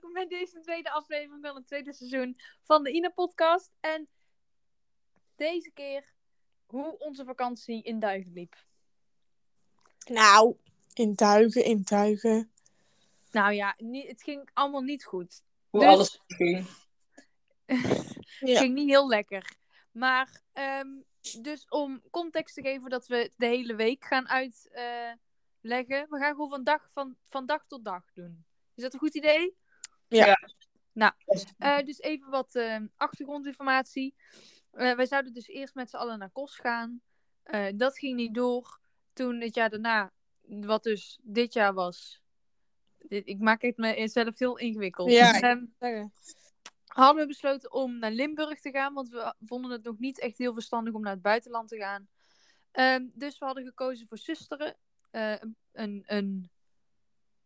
welkom bij deze tweede aflevering van het tweede seizoen van de Ina-podcast. En deze keer hoe onze vakantie in Duiven liep. Nou, in duigen, in duigen. Nou ja, niet, het ging allemaal niet goed. Hoe Dus- alles ging. Het Ja. ging niet heel lekker. Maar, ehm, dus om context te geven dat we de hele week gaan uitleggen. we gaan gewoon van dag, van, van dag tot dag doen. Is dat een goed idee? Ja. Nou, eh, dus even wat ehm, achtergrondinformatie. Eh, wij zouden dus eerst met z'n allen naar Kos gaan. Eh, dat ging niet door. Toen het jaar daarna, wat dus dit jaar was. Dit- Ik maak het mezelf heel ingewikkeld. Ja, Zeggen. hadden we besloten om naar Limburg te gaan, want we vonden het nog niet echt heel verstandig om naar het buitenland te gaan. Ehm, dus we hadden gekozen voor Susteren, een, een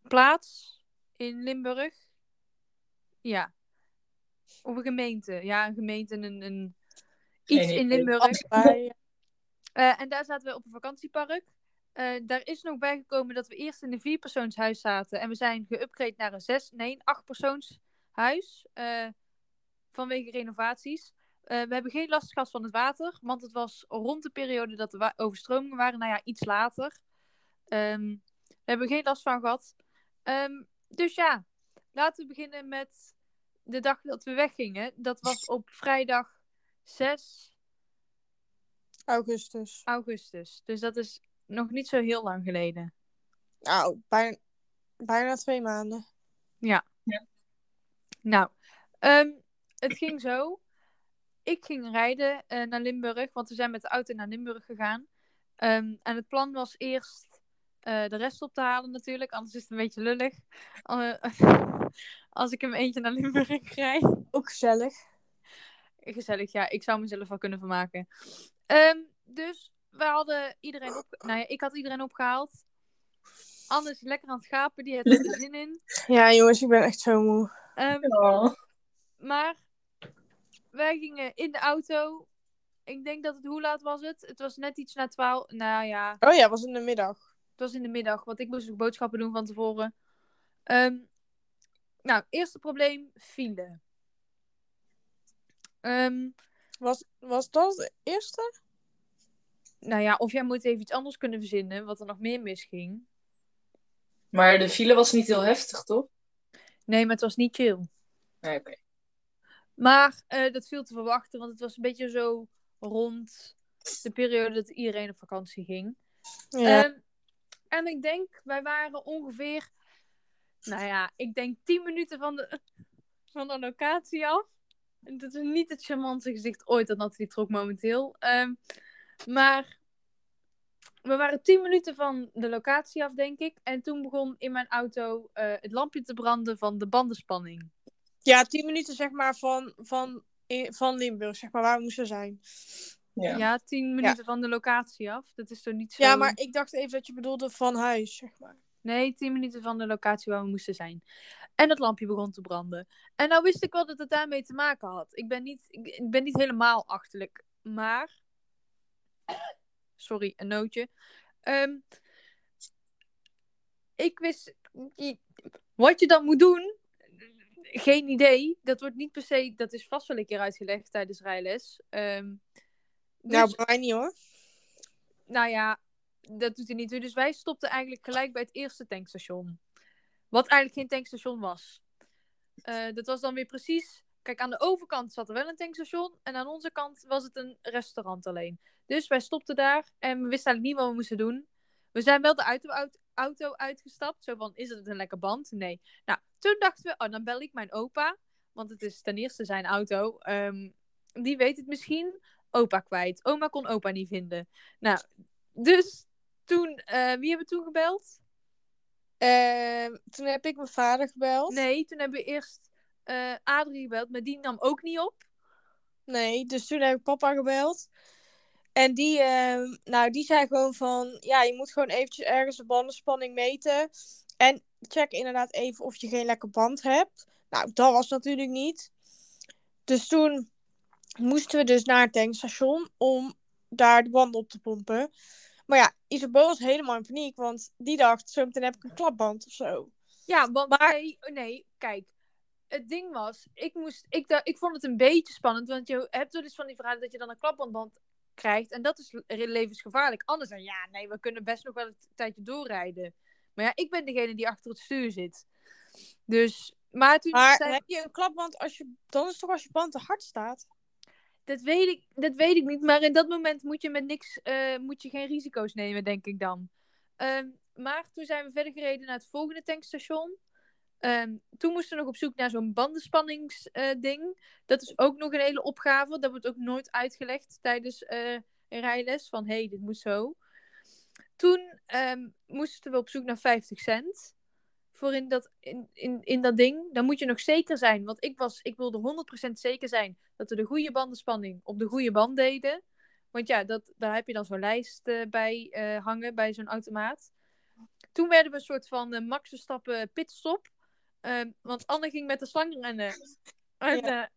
plaats in Limburg. Ja. Of een gemeente. Ja, een gemeente, een, een... iets in. Limburg. Bij- Eh, en daar zaten we op een vakantiepark. Eh, daar is nog bijgekomen dat we eerst in een vierpersoonshuis zaten. En we zijn geüpgrade naar een zes, nee, een achtpersoonshuis. eh vanwege renovaties. Eh, we hebben geen last gehad van het water. Want het was rond de periode dat de wa- overstromingen waren. Nou ja, iets later. Ehm, we hebben geen last van gehad. Ehm, dus ja, laten we beginnen met de dag dat we weggingen. Dat was op vrijdag 6 Augustus. augustus. Dus dat is nog niet zo heel lang geleden. Nou, bijna, bijna twee maanden. Nou, ehm, het ging zo. Ik ging rijden eh, naar Limburg, want we zijn met de auto naar Limburg gegaan. Ehm, en het plan was eerst eh, de rest op te halen natuurlijk, anders is het een beetje lullig. Eh, als ik hem eentje naar Limburg rijd. Ook gezellig. Gezellig, ja. Ik zou mezelf wel kunnen vermaken. Ehm, dus we hadden iedereen op... Nou ja, ik had iedereen opgehaald. Anne is lekker aan het gapen, die heeft er zin in. Ja, jongens, ik ben echt zo moe. Ehm, Oh. maar wij gingen in de auto. Ik denk dat het... Hoe laat was het? Het was net iets na twaalf. Nou ja, Oh ja, was in de middag. het was in de middag. Want ik moest nog boodschappen doen van tevoren. Ehm, nou, eerste probleem, file. Ehm, Was, was dat het eerste? nou ja, of jij moet even iets anders kunnen verzinnen, wat er nog meer misging. Maar de file was niet heel heftig, toch? Nee, maar het was niet chill. Nee, oké. Maar eh, dat viel te verwachten, want het was een beetje zo rond de periode dat iedereen op vakantie ging. Ja. Ehm, en ik denk, wij waren ongeveer, nou ja, ik denk 10 minuten van de, van de locatie af. En dat is niet het charmantste gezicht ooit dat Nathalie trok momenteel. Ehm, maar we waren 10 minuten van de locatie af, denk ik. En toen begon in mijn auto eh, het lampje te branden van de bandenspanning. ja, tien minuten zeg maar van, van, van Limburg, zeg maar, waar we moesten zijn. Ja. Ja, 10 minuten van de locatie af. Dat is toch niet zo... Ja, maar ik dacht even dat je bedoelde van huis, zeg maar. Nee, 10 minuten van de locatie waar we moesten zijn. En het lampje begon te branden. En nou wist ik wel dat het daarmee te maken had. Ik ben niet, ik, ik ben niet helemaal achterlijk. Maar. Sorry, een nootje. Ehm, ik wist. Wat je dan moet doen. Geen idee. Dat wordt niet per se. Dat is vast wel een keer uitgelegd tijdens rijles. Ehm, dus- Nou, bij mij niet hoor. nou ja, dat doet hij niet. Dus wij stopten eigenlijk gelijk bij het eerste tankstation. Wat eigenlijk geen tankstation was. Eh, dat was dan weer precies. Kijk, aan de overkant zat er wel een tankstation. En aan onze kant was het een restaurant alleen. Dus wij stopten daar. En we wisten eigenlijk niet wat we moesten doen. We zijn wel de auto, uit- auto uitgestapt. Zo van, is het een lekker band? Nee. Nou, toen dachten we, oh, dan bel ik mijn opa. Want het is ten eerste zijn auto. Ehm, die weet het misschien. Opa kwijt. Oma kon opa niet vinden. Nou, dus toen, eh, wie hebben we toen gebeld? Ehm, toen heb ik mijn vader gebeld. Nee, toen hebben we eerst eh Adrie gebeld, maar die nam ook niet op. Nee, dus toen heb ik papa gebeld. En die, ehm, nou, die zei gewoon van, ja, je moet gewoon eventjes ergens de bandenspanning meten. En check inderdaad even of je geen lekker band hebt. Nou, dat was natuurlijk niet. Dus toen moesten we dus naar het tankstation om daar de band op te pompen. Maar ja, Isabel was helemaal in paniek, want die dacht, zometeen heb ik een klapband of zo. Ja, want Maar- nee, nee, kijk. het ding was, ik, moest, ik, ik vond het een beetje spannend. Want je hebt wel eens van die verhalen dat je dan een klapbandband krijgt. En dat is le- levensgevaarlijk. Anders dan, ja, nee, we kunnen best nog wel een tijdje doorrijden. Maar ja, ik ben degene die achter het stuur zit. Dus, maar toen Maar zei- heb je een klapband als je... Dan is toch als je band te hard staat? Dat, weet ik, dat weet ik niet. Maar in dat moment moet je met niks, eh, moet je geen risico's nemen, denk ik dan. Ehm, maar toen zijn we verder gereden naar het volgende tankstation. Ehm, toen moesten we nog op zoek naar zo'n bandenspanningsding. dat is ook nog een hele opgave. Dat wordt ook nooit uitgelegd tijdens eh, een rijles. Van hé, hey, dit moet zo. Toen ehm, moesten we op zoek naar 50 cent. Voor in dat, in, in, in dat ding. Dan moet je nog zeker zijn. Want ik, was, ik wilde 100% zeker zijn dat we de goede bandenspanning op de goede band deden. Want ja, dat, daar heb je dan zo'n lijst eh, bij eh, hangen bij zo'n automaat. Toen werden we een soort van uh, Max Verstappen pitstop. Ehm, want Anne ging met de slang rennen. En Ja.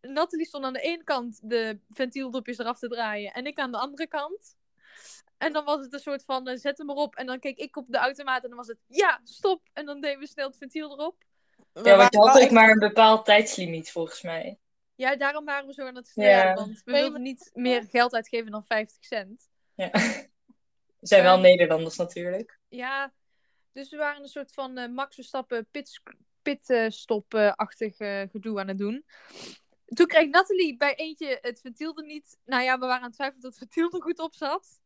Nathalie stond aan de ene kant de ventieldopjes eraf te draaien. En ik aan de andere kant. En dan was het een soort van, eh, zet hem erop. En dan keek ik op de automaat en dan was het, ja, stop. En dan deden we snel het ventiel erop. We Ja, want je had ook maar een bepaald tijdslimiet volgens mij. Ja, daarom waren we zo aan het Ja. strijden. Want we wilden niet meer geld uitgeven dan 50 cent. Ja. We zijn wel Ehm, Nederlanders natuurlijk. Ja, dus we waren een soort van eh, Max Verstappen pitstop-achtig gedoe aan het doen. Toen kreeg Nathalie bij eentje het ventiel er niet. Nou ja, we waren aan het twijfelen dat het ventiel er goed op zat.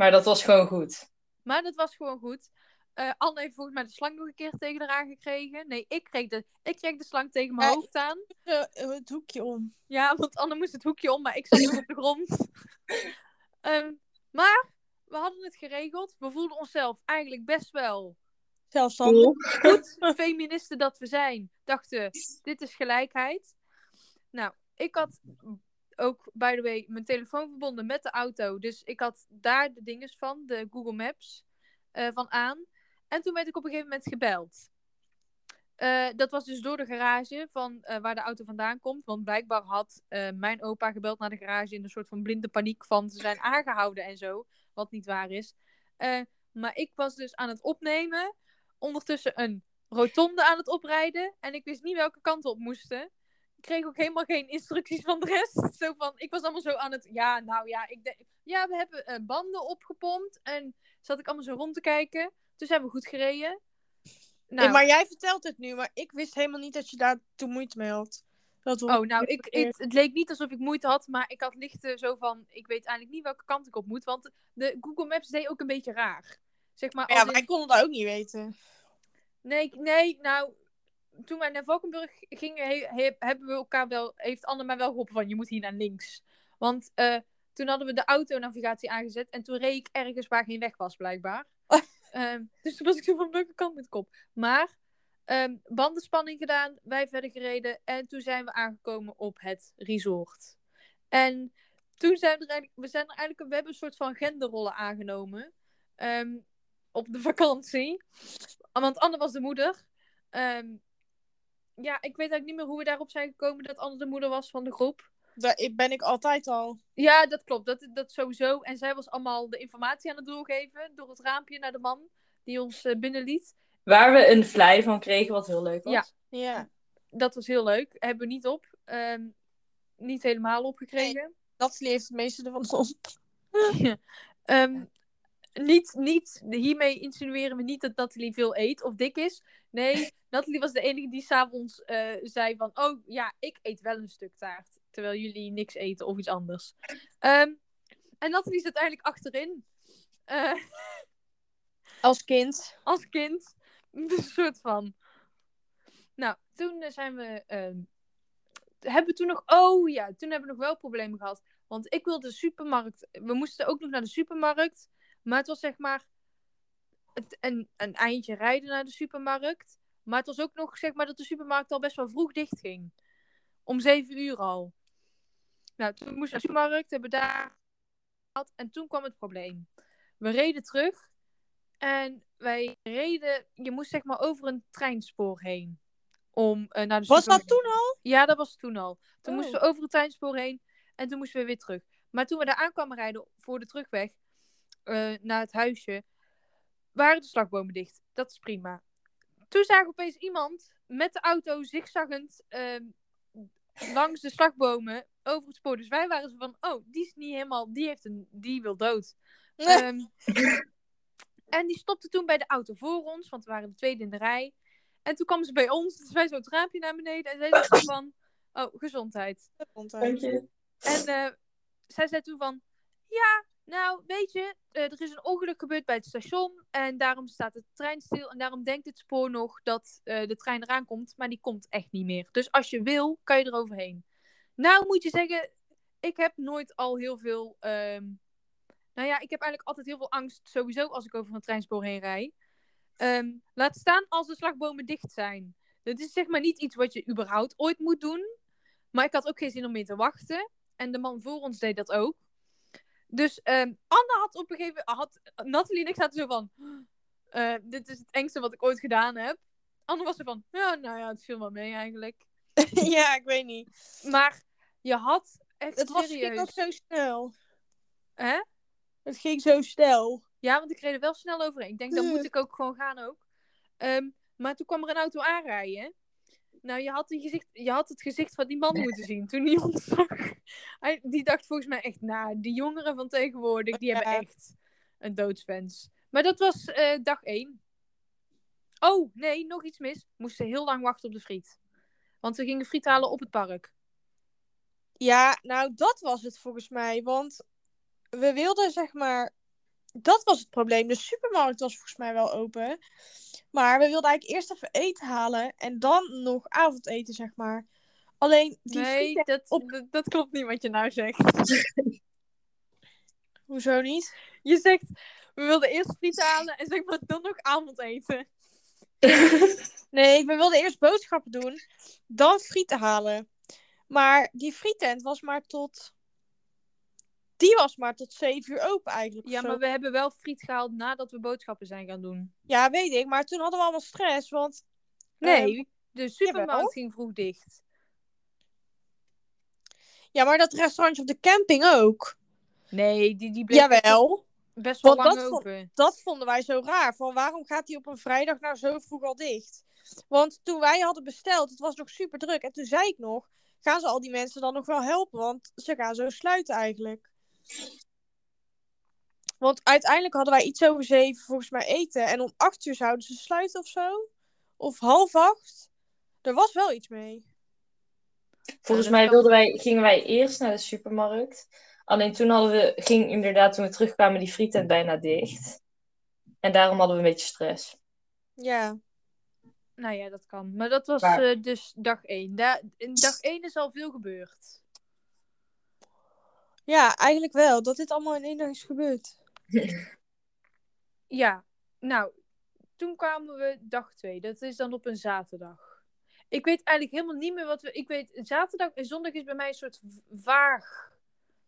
Maar dat was gewoon goed. Maar dat was gewoon goed. Eh Anne heeft volgens mij de slang nog een keer tegen haar aangekregen. Nee, ik kreeg de, ik kreeg de slang tegen mijn Ja, hoofd aan. eh, het hoekje om. Ja, want Anne moest het hoekje om, maar ik zat nog op de grond. Ehm, maar we hadden het geregeld. We voelden onszelf eigenlijk best wel Zelfstandig. goed. Feministen dat we zijn, dachten, dit is gelijkheid. Nou, ik had ook, by the way, mijn telefoon verbonden met de auto. Dus ik had daar de dinges van, de Google Maps, eh, van aan. En toen werd ik op een gegeven moment gebeld. Eh, dat was dus door de garage van eh, waar de auto vandaan komt. Want blijkbaar had mijn opa gebeld naar de garage in een soort van blinde paniek van ze zijn aangehouden en zo. Wat niet waar is. Maar ik was dus aan het opnemen. Ondertussen een rotonde aan het oprijden. En ik wist niet welke kant op moesten. Ik kreeg ook helemaal geen instructies van de rest. Zo van, ik was allemaal zo aan het. Ja, nou ja, ik denk. Ja, we hebben eh, banden opgepompt. En zat ik allemaal zo rond te kijken. Dus hebben we goed gereden. Nou, Nee, maar jij vertelt het nu, maar ik wist helemaal niet dat je daar toen moeite mee had. Dat Oh, nou, ik, het, het leek niet alsof ik moeite had, maar ik had licht eh, zo van, ik weet eigenlijk niet welke kant ik op moet, want de Google Maps deed ook een beetje raar. Zeg maar, ja, in- wij konden dat ook niet weten. nee, nee, nou, toen wij naar Valkenburg gingen, he- he- hebben we elkaar wel, heeft Anne mij wel geholpen van, je moet hier naar links. Want eh, toen hadden we de autonavigatie aangezet en toen reed ik ergens waar geen weg was, blijkbaar. Ehm, dus toen was ik zo van, welke kant met kop? Maar, ehm, bandenspanning gedaan, wij verder gereden en toen zijn we aangekomen op het resort. En toen zijn we er eigenlijk, we zijn er eigenlijk, we hebben een soort van genderrollen aangenomen. ehm, op de vakantie. Want Anne was de moeder. Ehm, ja, ik weet eigenlijk niet meer hoe we daarop zijn gekomen dat Anne de moeder was van de groep. Daar ben ik altijd al. Ja, dat klopt. Dat, dat sowieso. En zij was allemaal de informatie aan het doorgeven door het raampje naar de man die ons eh, binnenliet. Waar we een fly van kregen, wat heel leuk was. Ja. Ja. Dat was heel leuk. Hebben we niet op. Ehm, niet helemaal opgekregen. Natalie heeft het meeste ervan op. Ehm, niet, niet, hiermee insinueren we niet dat Nathalie veel eet of dik is. Nee, Nathalie was de enige die s'avonds eh zei van... Oh ja, ik eet wel een stuk taart. Terwijl jullie niks eten of iets anders. Ehm, en Nathalie zit eigenlijk achterin. Eh, Als kind. als kind. Een soort van. Nou, toen eh, zijn we. ehm, hebben we toen nog. Oh ja, toen hebben we nog wel problemen gehad. Want ik wilde de supermarkt. We moesten ook nog naar de supermarkt. Maar het was zeg maar. Het, een, een eindje rijden naar de supermarkt. Maar het was ook nog zeg maar dat de supermarkt al best wel vroeg dicht ging. Om zeven uur al. Nou, toen moesten we naar de supermarkt. Hebben we daar. En toen kwam het probleem. We reden terug. En wij reden, je moest zeg maar over een treinspoor heen. Om eh, naar de Was dat toen al? Ja, dat was toen al. Toen Oh. moesten we over het treinspoor heen en toen moesten we weer terug. Maar toen we daar aankwamen rijden voor de terugweg eh, naar het huisje, waren de slagbomen dicht. Dat is prima. toen zagen we opeens iemand met de auto zigzaggend ehm langs de slagbomen over het spoor. Dus wij waren zo van, oh, die is niet helemaal, die, heeft een, die wil dood. Ehm, en die stopte toen bij de auto voor ons, want we waren de tweede in de rij. En toen kwam ze bij ons, dus wij zo het raampje naar beneden. En zij zei toen van, oh, gezondheid. Dank je. En eh, zij zei toen van, ja, nou, weet je, eh, er is een ongeluk gebeurd bij het station. En daarom staat de trein stil. En daarom denkt het spoor nog dat eh, de trein eraan komt. Maar die komt echt niet meer. Dus als je wil, kan je eroverheen. Nou, moet je zeggen, ik heb nooit al heel veel... ehm, Nou ja, ik heb eigenlijk altijd heel veel angst, sowieso, als ik over een treinspoor heen rijd. Ehm, laat staan als de slagbomen dicht zijn. Dat is zeg maar niet iets wat je überhaupt ooit moet doen. Maar ik had ook geen zin om meer te wachten. En de man voor ons deed dat ook. Dus ehm, Anne had op een gegeven moment... Had, Nathalie en ik zaten zo van... eh, dit is het engste wat ik ooit gedaan heb. Anne was zo van... Ja, nou ja, het viel wel mee eigenlijk. ja, ik weet niet. Maar je had echt Het was, serieus... ging ook zo snel. Hè? Het ging zo snel. Ja, want ik reed er wel snel overheen. Ik denk, dan moet ik ook gewoon gaan ook. Ehm, maar toen kwam er een auto aanrijden. Nou, je had, gezicht, je had het gezicht van die man moeten zien toen hij ons zag. Hij, die dacht volgens mij echt, nou, die jongeren van tegenwoordig, die hebben echt een doodswens. Maar dat was eh, dag één. Oh, nee, nog iets mis. We moesten heel lang wachten op de friet. Want we gingen friet halen op het park. Ja, nou, dat was het volgens mij. Want we wilden, zeg maar. Dat was het probleem. De supermarkt was volgens mij wel open. Maar we wilden eigenlijk eerst even eten halen. En dan nog avondeten, zeg maar. Alleen die nee, frieten... dat, op- dat, dat klopt niet wat je nou zegt. Hoezo niet? Je zegt, we wilden eerst friet halen en zeg maar dan nog avondeten. Nee, we wilden eerst boodschappen doen. Dan frieten halen. Maar die frietent was maar tot... Die was maar tot 7 uur open eigenlijk. Ja, maar we hebben wel friet gehaald nadat we boodschappen zijn gaan doen. Ja, weet ik. Maar toen hadden we allemaal stress. Want Nee, Ehm, de supermarkt jawel. ging vroeg dicht. Ja, maar dat restaurantje op de camping ook. Nee, die, die bleef Jawel. best wel Want lang dat vond- open. Dat vonden wij zo raar. Van waarom gaat hij op een vrijdag nou zo vroeg al dicht? Want toen wij hadden besteld, het was nog super druk. En toen zei ik nog, gaan ze al die mensen dan nog wel helpen? Want ze gaan zo sluiten eigenlijk. Want uiteindelijk hadden wij iets over zeven volgens mij eten. En om acht uur zouden ze sluiten of zo. Of half acht. Er was wel iets mee. Volgens mij wilden wij, gingen wij eerst naar de supermarkt. Alleen toen hadden we, ging inderdaad, toen we terugkwamen, die frietent bijna dicht. En daarom hadden we een beetje stress. Ja. Nou ja, dat kan. Maar dat was Maar- eh, dus dag 1. Da in dag 1 is al veel gebeurd. Ja, eigenlijk wel. Dat dit allemaal in één dag is gebeurd. Ja, nou, toen kwamen we dag 2. Dat is dan op een zaterdag. Ik weet eigenlijk helemaal niet meer wat we... Ik weet, zaterdag en zondag is bij mij een soort vaag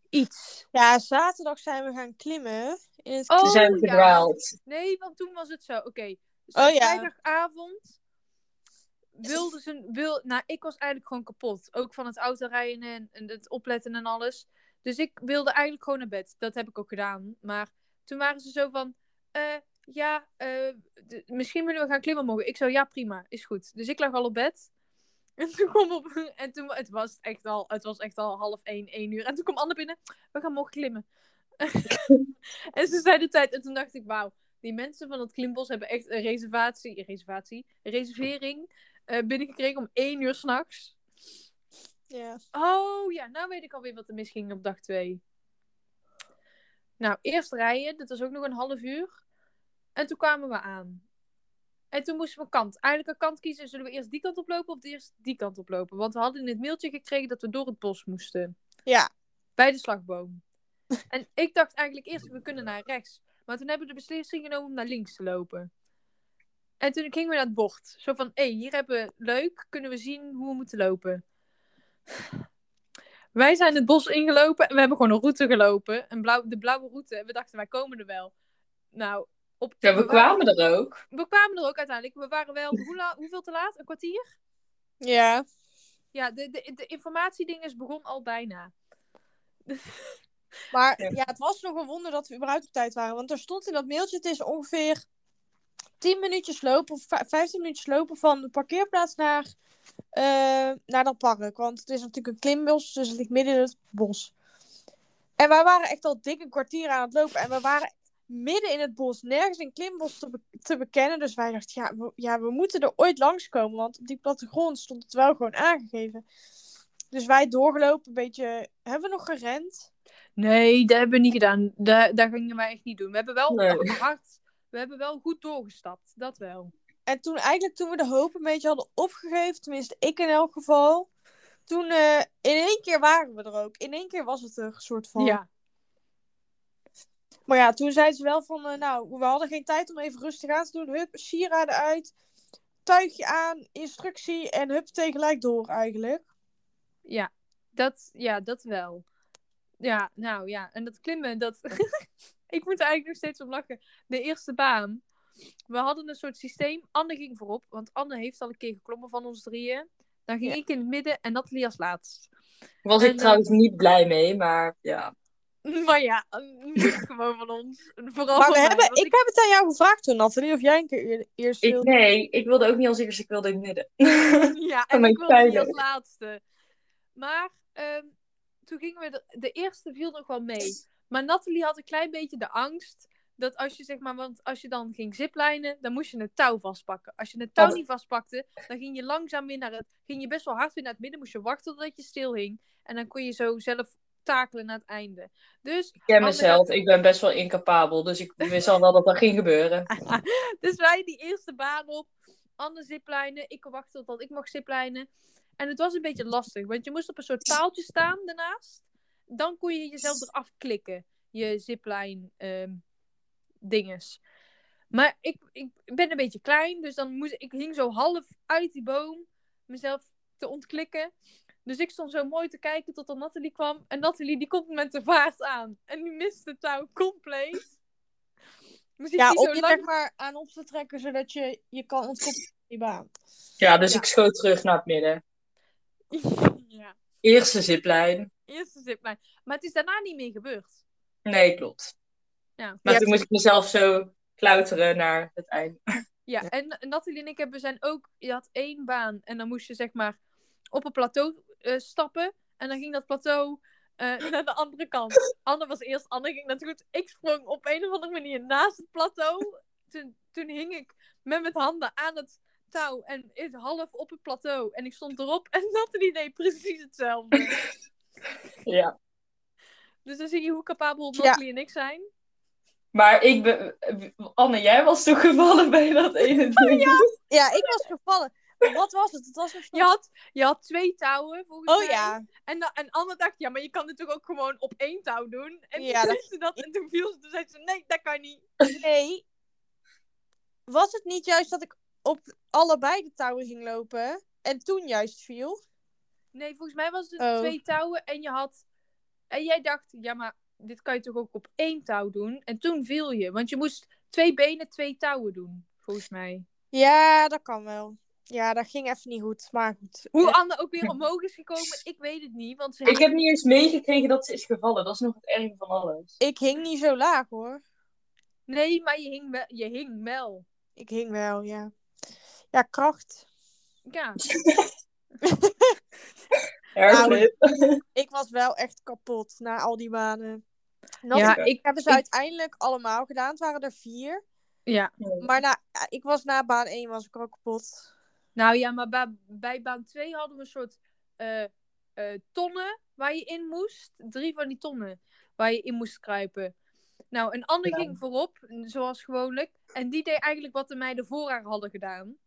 iets. Ja, zaterdag zijn we gaan klimmen. In het Oh, zijn we ja, verdwaald. Nee, want toen was het zo. Oké. Dus Oh, ja. vrijdagavond wilde ze... Wil, nou, ik was eigenlijk gewoon kapot. Ook van het autorijden en, en het opletten en alles. Dus ik wilde eigenlijk gewoon naar bed. Dat heb ik ook gedaan. Maar toen waren ze zo van... eh, ja, eh, misschien willen we gaan klimmen morgen. Ik zo, ja, prima. Is goed. Dus ik lag al op bed. En toen kwam op... En toen het was echt al, het was echt al half één, één uur. En toen kwam Anne binnen. We gaan morgen klimmen. en ze zei de tijd. En toen dacht ik, wauw. Die mensen van het klimbos hebben echt een reservatie, reservatie, reservering eh, binnengekregen om één uur s'nachts. Ja. Oh ja, nou weet ik alweer wat er misging op dag twee. Nou, eerst rijden, dat was ook nog een half uur. En toen kwamen we aan. En toen moesten we een kant. Eigenlijk een kant kiezen. Zullen we eerst die kant oplopen of eerst die kant oplopen? Want we hadden in het mailtje gekregen dat we door het bos moesten. Ja. Bij de slagboom. en ik dacht eigenlijk eerst, we kunnen naar rechts. Maar toen hebben we de beslissing genomen om naar links te lopen. En toen gingen we naar het bord. Zo van, hé, hey, hier hebben we leuk. Kunnen we zien hoe we moeten lopen. Wij zijn het bos ingelopen en we hebben gewoon een route gelopen. Een blauw, de blauwe route. En we dachten, wij komen er wel. Nou, op, Ja, we kwamen er ook. we kwamen er ook uiteindelijk. We waren wel, hoe la- hoeveel te laat? Een kwartier? Ja. Ja, de, de, de informatiedinges begon al bijna. Maar Ja. ja. het was nog een wonder dat we überhaupt op tijd waren. Want er stond in dat mailtje, het is ongeveer 10 minuutjes lopen of vij- 15 minuutjes lopen van de parkeerplaats naar, eh, naar dat park. Want het is natuurlijk een klimbos, dus het ligt midden in het bos. En wij waren echt al dik een kwartier aan het lopen. En we waren midden in het bos, nergens een klimbos te, be- te bekennen. Dus wij dachten, ja we, ja, we moeten er ooit langskomen. Want op die plattegrond stond het wel gewoon aangegeven. Dus wij doorgelopen, een beetje... Hebben we nog gerend? Nee, dat hebben we niet gedaan. Dat, dat gingen wij echt niet doen. We hebben wel Nee. hard, we hebben wel goed doorgestapt. Dat wel. En toen eigenlijk, toen we de hoop een beetje hadden opgegeven, tenminste ik in elk geval, toen eh, in één keer waren we er ook. In één keer was het er een soort van. Ja. Maar ja, toen zeiden ze wel van, eh, nou, we hadden geen tijd om even rustig aan te doen. Hup, sieraden uit, tuigje aan, instructie en hup, tegelijk door eigenlijk. Ja, dat, ja, dat wel. Ja, nou ja. En dat klimmen, dat... ik moet er eigenlijk nog steeds om lachen. De eerste baan. We hadden een soort systeem. Anne ging voorop, want Anne heeft al een keer geklommen van ons drieën. Dan ging Ja. ik in het midden en Nathalie als laatst. Was En, ik eh, trouwens niet blij mee, maar ja. Maar ja, gewoon van ons. Vooral maar van we mij, hebben, ik heb het aan jou gevraard toen, Nathalie, of jij een keer eer- eerst Ik, wilde. nee, ik wilde ook niet als eerste, ik wilde in het midden. Ja, en ik wilde als laatste. Maar ehm, toen gingen we... De, de eerste viel nog wel mee. Maar Nathalie had een klein beetje de angst... Dat als je zeg maar... Want als je dan ging ziplijnen... Dan moest je een touw vastpakken. Als je een touw Oh. niet vastpakte... Dan ging je langzaam weer naar het... Ging je best wel hard weer naar het midden. Moest je wachten totdat je stil hing. En dan kon je zo zelf takelen naar het einde. Dus Ik ken mezelf, ik ben best wel incapabel, dus ik wist al wel dat dat ging gebeuren. Dus wij die eerste baan op. Anne ziplijnen. Ik wachtte tot ik mag ziplijnen. En het was een beetje lastig. Want je moest op een soort paaltje staan daarnaast. Dan kon je jezelf eraf klikken. Je ziplijn ehm, dinges. Maar ik, ik ben een beetje klein. Dus dan moest ik hing zo half uit die boom. Mezelf te ontklikken. Dus ik stond zo mooi te kijken tot Nathalie kwam. En Nathalie die komt met de vaart aan. En die mist de touw compleet. Dus ik Ja, zie om zo je lang- maar aan op te trekken, zodat je je kan ontkoppelen van die baan. Ja, dus Ja. ik schoot terug naar het midden. ja, Eerste ziplijn. eerste ziplijn. Maar het is daarna niet meer gebeurd. Nee, klopt. Ja. Maar Ja. toen moest ik mezelf zo klauteren naar het einde. Ja, en Nathalie en ik hebben zijn ook... Je had één baan en dan moest je zeg maar op een plateau eh, stappen. En dan ging dat plateau eh, naar de andere kant. Anne was eerst, Anne ging natuurlijk goed. Ik sprong op een of andere manier naast het plateau. Toen, toen hing ik met mijn handen aan het touw en is half op het plateau. En ik stond erop en Nathalie deed precies hetzelfde. Ja. Dus dan zie je hoe capabel Ja. Nathalie en ik zijn. Maar ik ben... Anne, jij was toch gevallen bij dat ene ding? Ja, ik was gevallen. Wat was het? Het was soort- Je had, je had twee touwen, volgens Oh mij. ja. En, da- en Anne dacht, ja, maar je kan dit toch ook gewoon op één touw doen? En Ja, toen dat- ze dat en toen viel ze. Toen zei ze, nee, dat kan niet. Nee. Was het niet juist dat ik op allebei de touwen ging lopen en toen juist viel? Nee, volgens mij was het Oh. twee touwen en je had... En jij dacht, ja, maar dit kan je toch ook op één touw doen? En toen viel je, want je moest twee benen, twee touwen doen, volgens mij. Ja, dat kan wel. Ja, dat ging even niet goed. Maar goed. Hoe Anne ook weer omhoog is gekomen, ik weet het niet, want ze Ik heb niet eens meegekregen dat ze is gevallen. Dat is nog het ergste van alles. ik hing niet zo laag hoor. Nee, maar je hing wel. Je hing wel. Ik hing wel, ja. Ja, kracht. Ja. Erg Nou. Ik was wel echt kapot na al die banen. Ja, ik- heb ze ik- uiteindelijk allemaal gedaan. Het waren er vier. ja. Maar na, ik was na baan 1 was ik ook kapot. Nou ja, maar bij, bij baan 2 hadden we een soort eh, eh, tonnen waar je in moest. Drie van die tonnen waar je in moest kruipen. Nou, een ander Ja. ging voorop, zoals gewoonlijk. En die deed eigenlijk wat de meiden voor haar hadden gedaan.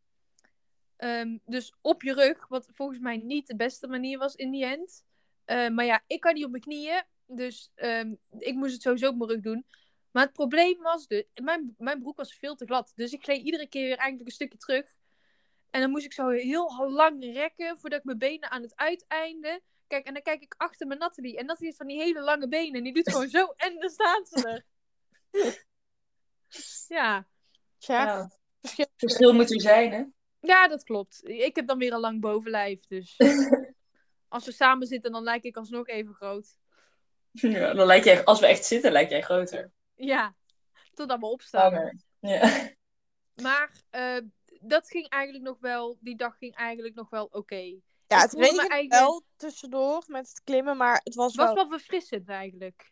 Ehm, dus op je rug, wat volgens mij niet de beste manier was in die end. Eh, maar ja, ik kan niet op mijn knieën. Dus ehm, ik moest het sowieso op mijn rug doen. Maar het probleem was dus, mijn, mijn broek was veel te glad. Dus ik gleed iedere keer weer eigenlijk een stukje terug. En dan moest ik zo heel lang rekken voordat ik mijn benen aan het uiteinde. Kijk, en dan kijk ik achter mijn Nathalie. En Nathalie heeft van die hele lange benen. En die doet gewoon zo. En dan staat ze er. Ja. Tja, Ja. verschil. Verschil moet er zijn, hè? ja, dat klopt. Ik heb dan weer een lang bovenlijf. Dus als we samen zitten, dan lijk ik alsnog even groot. Ja, dan lijk jij, als we echt zitten, lijk jij groter. Ja, totdat we opstaan. Langer. Ja. Maar eh, dat ging eigenlijk nog wel, die dag ging eigenlijk nog wel oké. Ja, Ik het me regende eigenlijk- wel tussendoor met het klimmen, maar het was Het was wel... wel verfrissend eigenlijk.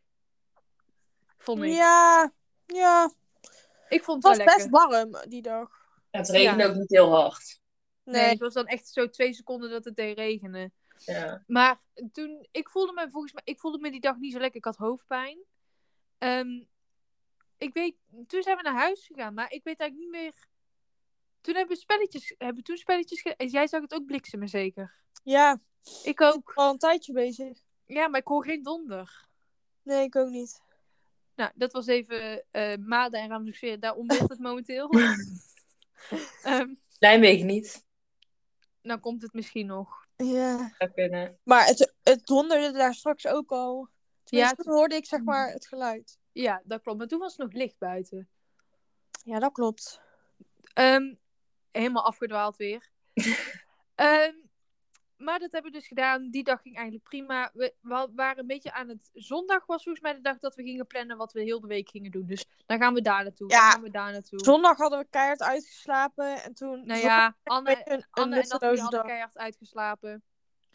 Vond ik. Ja, ja. Ik vond Het het was wel best lekker. warm die dag. Het regende Ja. ook niet heel hard. Nee. Nee. het was dan echt zo twee seconden dat het deed regenen. Ja. Maar toen, ik voelde me volgens mij, ik voelde me die dag niet zo lekker. Ik had hoofdpijn. Ehm, ik weet, toen zijn we naar huis gegaan, maar ik weet eigenlijk niet meer. Toen hebben we spelletjes, hebben toen spelletjes Jij zag het ook bliksemen zeker. Ja, Ik ook. al een tijdje bezig. Ja, maar ik hoor geen donder. Nee, ik ook niet. Nou, dat was even eh Maden en Ramsesfeer. Daar ontbeert het momenteel. Ehm Nijmegen niet. dan komt het misschien nog. Ja. Zou kunnen. Maar het, het donderde daar straks ook al. Tenminste, Ja, toen hoorde ik zeg maar het geluid. Ja, dat klopt. Maar toen was het nog licht buiten. Ja, dat klopt. Ehm, helemaal afgedwaald weer. Ehm, maar dat hebben we dus gedaan. Die dag ging eigenlijk prima. We, we waren een beetje aan het... Zondag was volgens mij de dag dat we gingen plannen wat we heel de week gingen doen. Dus dan gaan we daar naartoe. Ja. Dan gaan we daar naartoe. Zondag hadden we keihard uitgeslapen en toen... Nou ja, Anne, een, een Anne en Nathalie hadden dag. keihard uitgeslapen.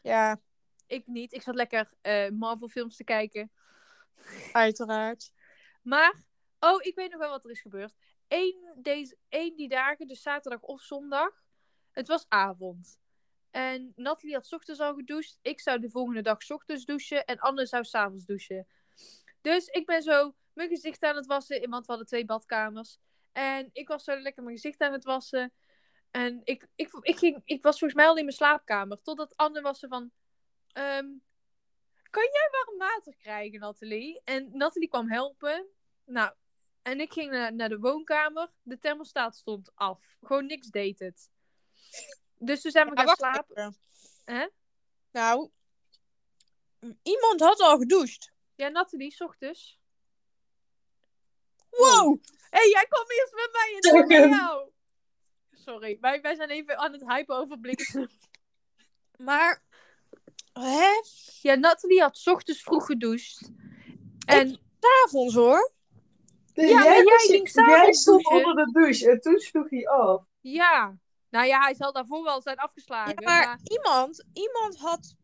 Ja, Ik niet. Ik zat lekker eh, Marvel films te kijken. uiteraard. Maar, oh, ik weet nog wel wat er is gebeurd. Eén, deze, één die dagen, dus zaterdag of zondag. Het was avond. En Nathalie had ochtends al gedoucht. Ik zou de volgende dag ochtends douchen. En Anne zou s'avonds douchen. Dus ik ben zo mijn gezicht aan het wassen. Want we hadden twee badkamers. En ik was zo lekker mijn gezicht aan het wassen. En ik, ik, ik, ging, ik was volgens mij al in mijn slaapkamer. Totdat Anne was er van... ehm, kan jij warm water krijgen, Nathalie? En Nathalie kwam helpen. Nou, en ik ging naar, naar de woonkamer. De thermostaat stond af. Gewoon niks deed het. Dus toen zijn we Ja, gaan slapen. even. Hè? Nou, iemand had al gedoucht. Ja, Nathalie, 's ochtends. Wow! Hé, hey, jij kwam eerst met mij en toen bij jou. Sorry, wij, wij zijn even aan het hypen over bliksem. Maar, hè? Ja, Nathalie had 's ochtends vroeg gedoucht. En S'avonds hoor. Dus Ja, maar jij ging s'avonds Jij stond douchen. onder de douche en toen sloeg hij af. ja, nou ja, hij zal daarvoor wel zijn afgeslagen. Ja, maar, maar... Iemand, iemand had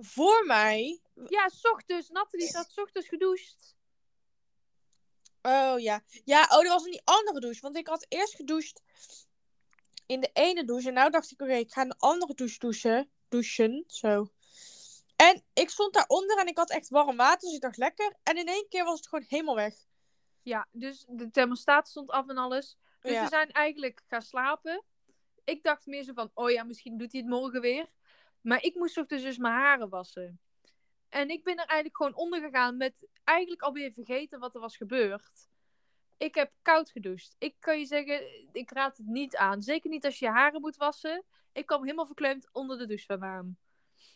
voor mij. Ja, 's ochtends. Nathalie had 's ochtends gedoucht. Oh ja. Ja, oh, dat was in die andere douche. Want ik had eerst gedoucht in de ene douche. En nou dacht ik, oké, ik ga in de andere douche douchen. Douchen, zo. En ik stond daaronder en ik had echt warm water. Dus ik dacht, lekker. En in één keer was het gewoon helemaal weg. Ja, dus de thermostaat stond af en alles. Dus Ja. we zijn eigenlijk gaan slapen. Ik dacht meer zo van, oh ja, misschien doet hij het morgen weer. Maar ik moest ochtends dus mijn haren wassen. En ik ben er eigenlijk gewoon onder gegaan met eigenlijk alweer vergeten wat er was gebeurd. Ik heb koud gedoucht. Ik kan je zeggen, ik raad het niet aan. Zeker niet als je je haren moet wassen. Ik kwam helemaal verkleumd onder de douche vandaan.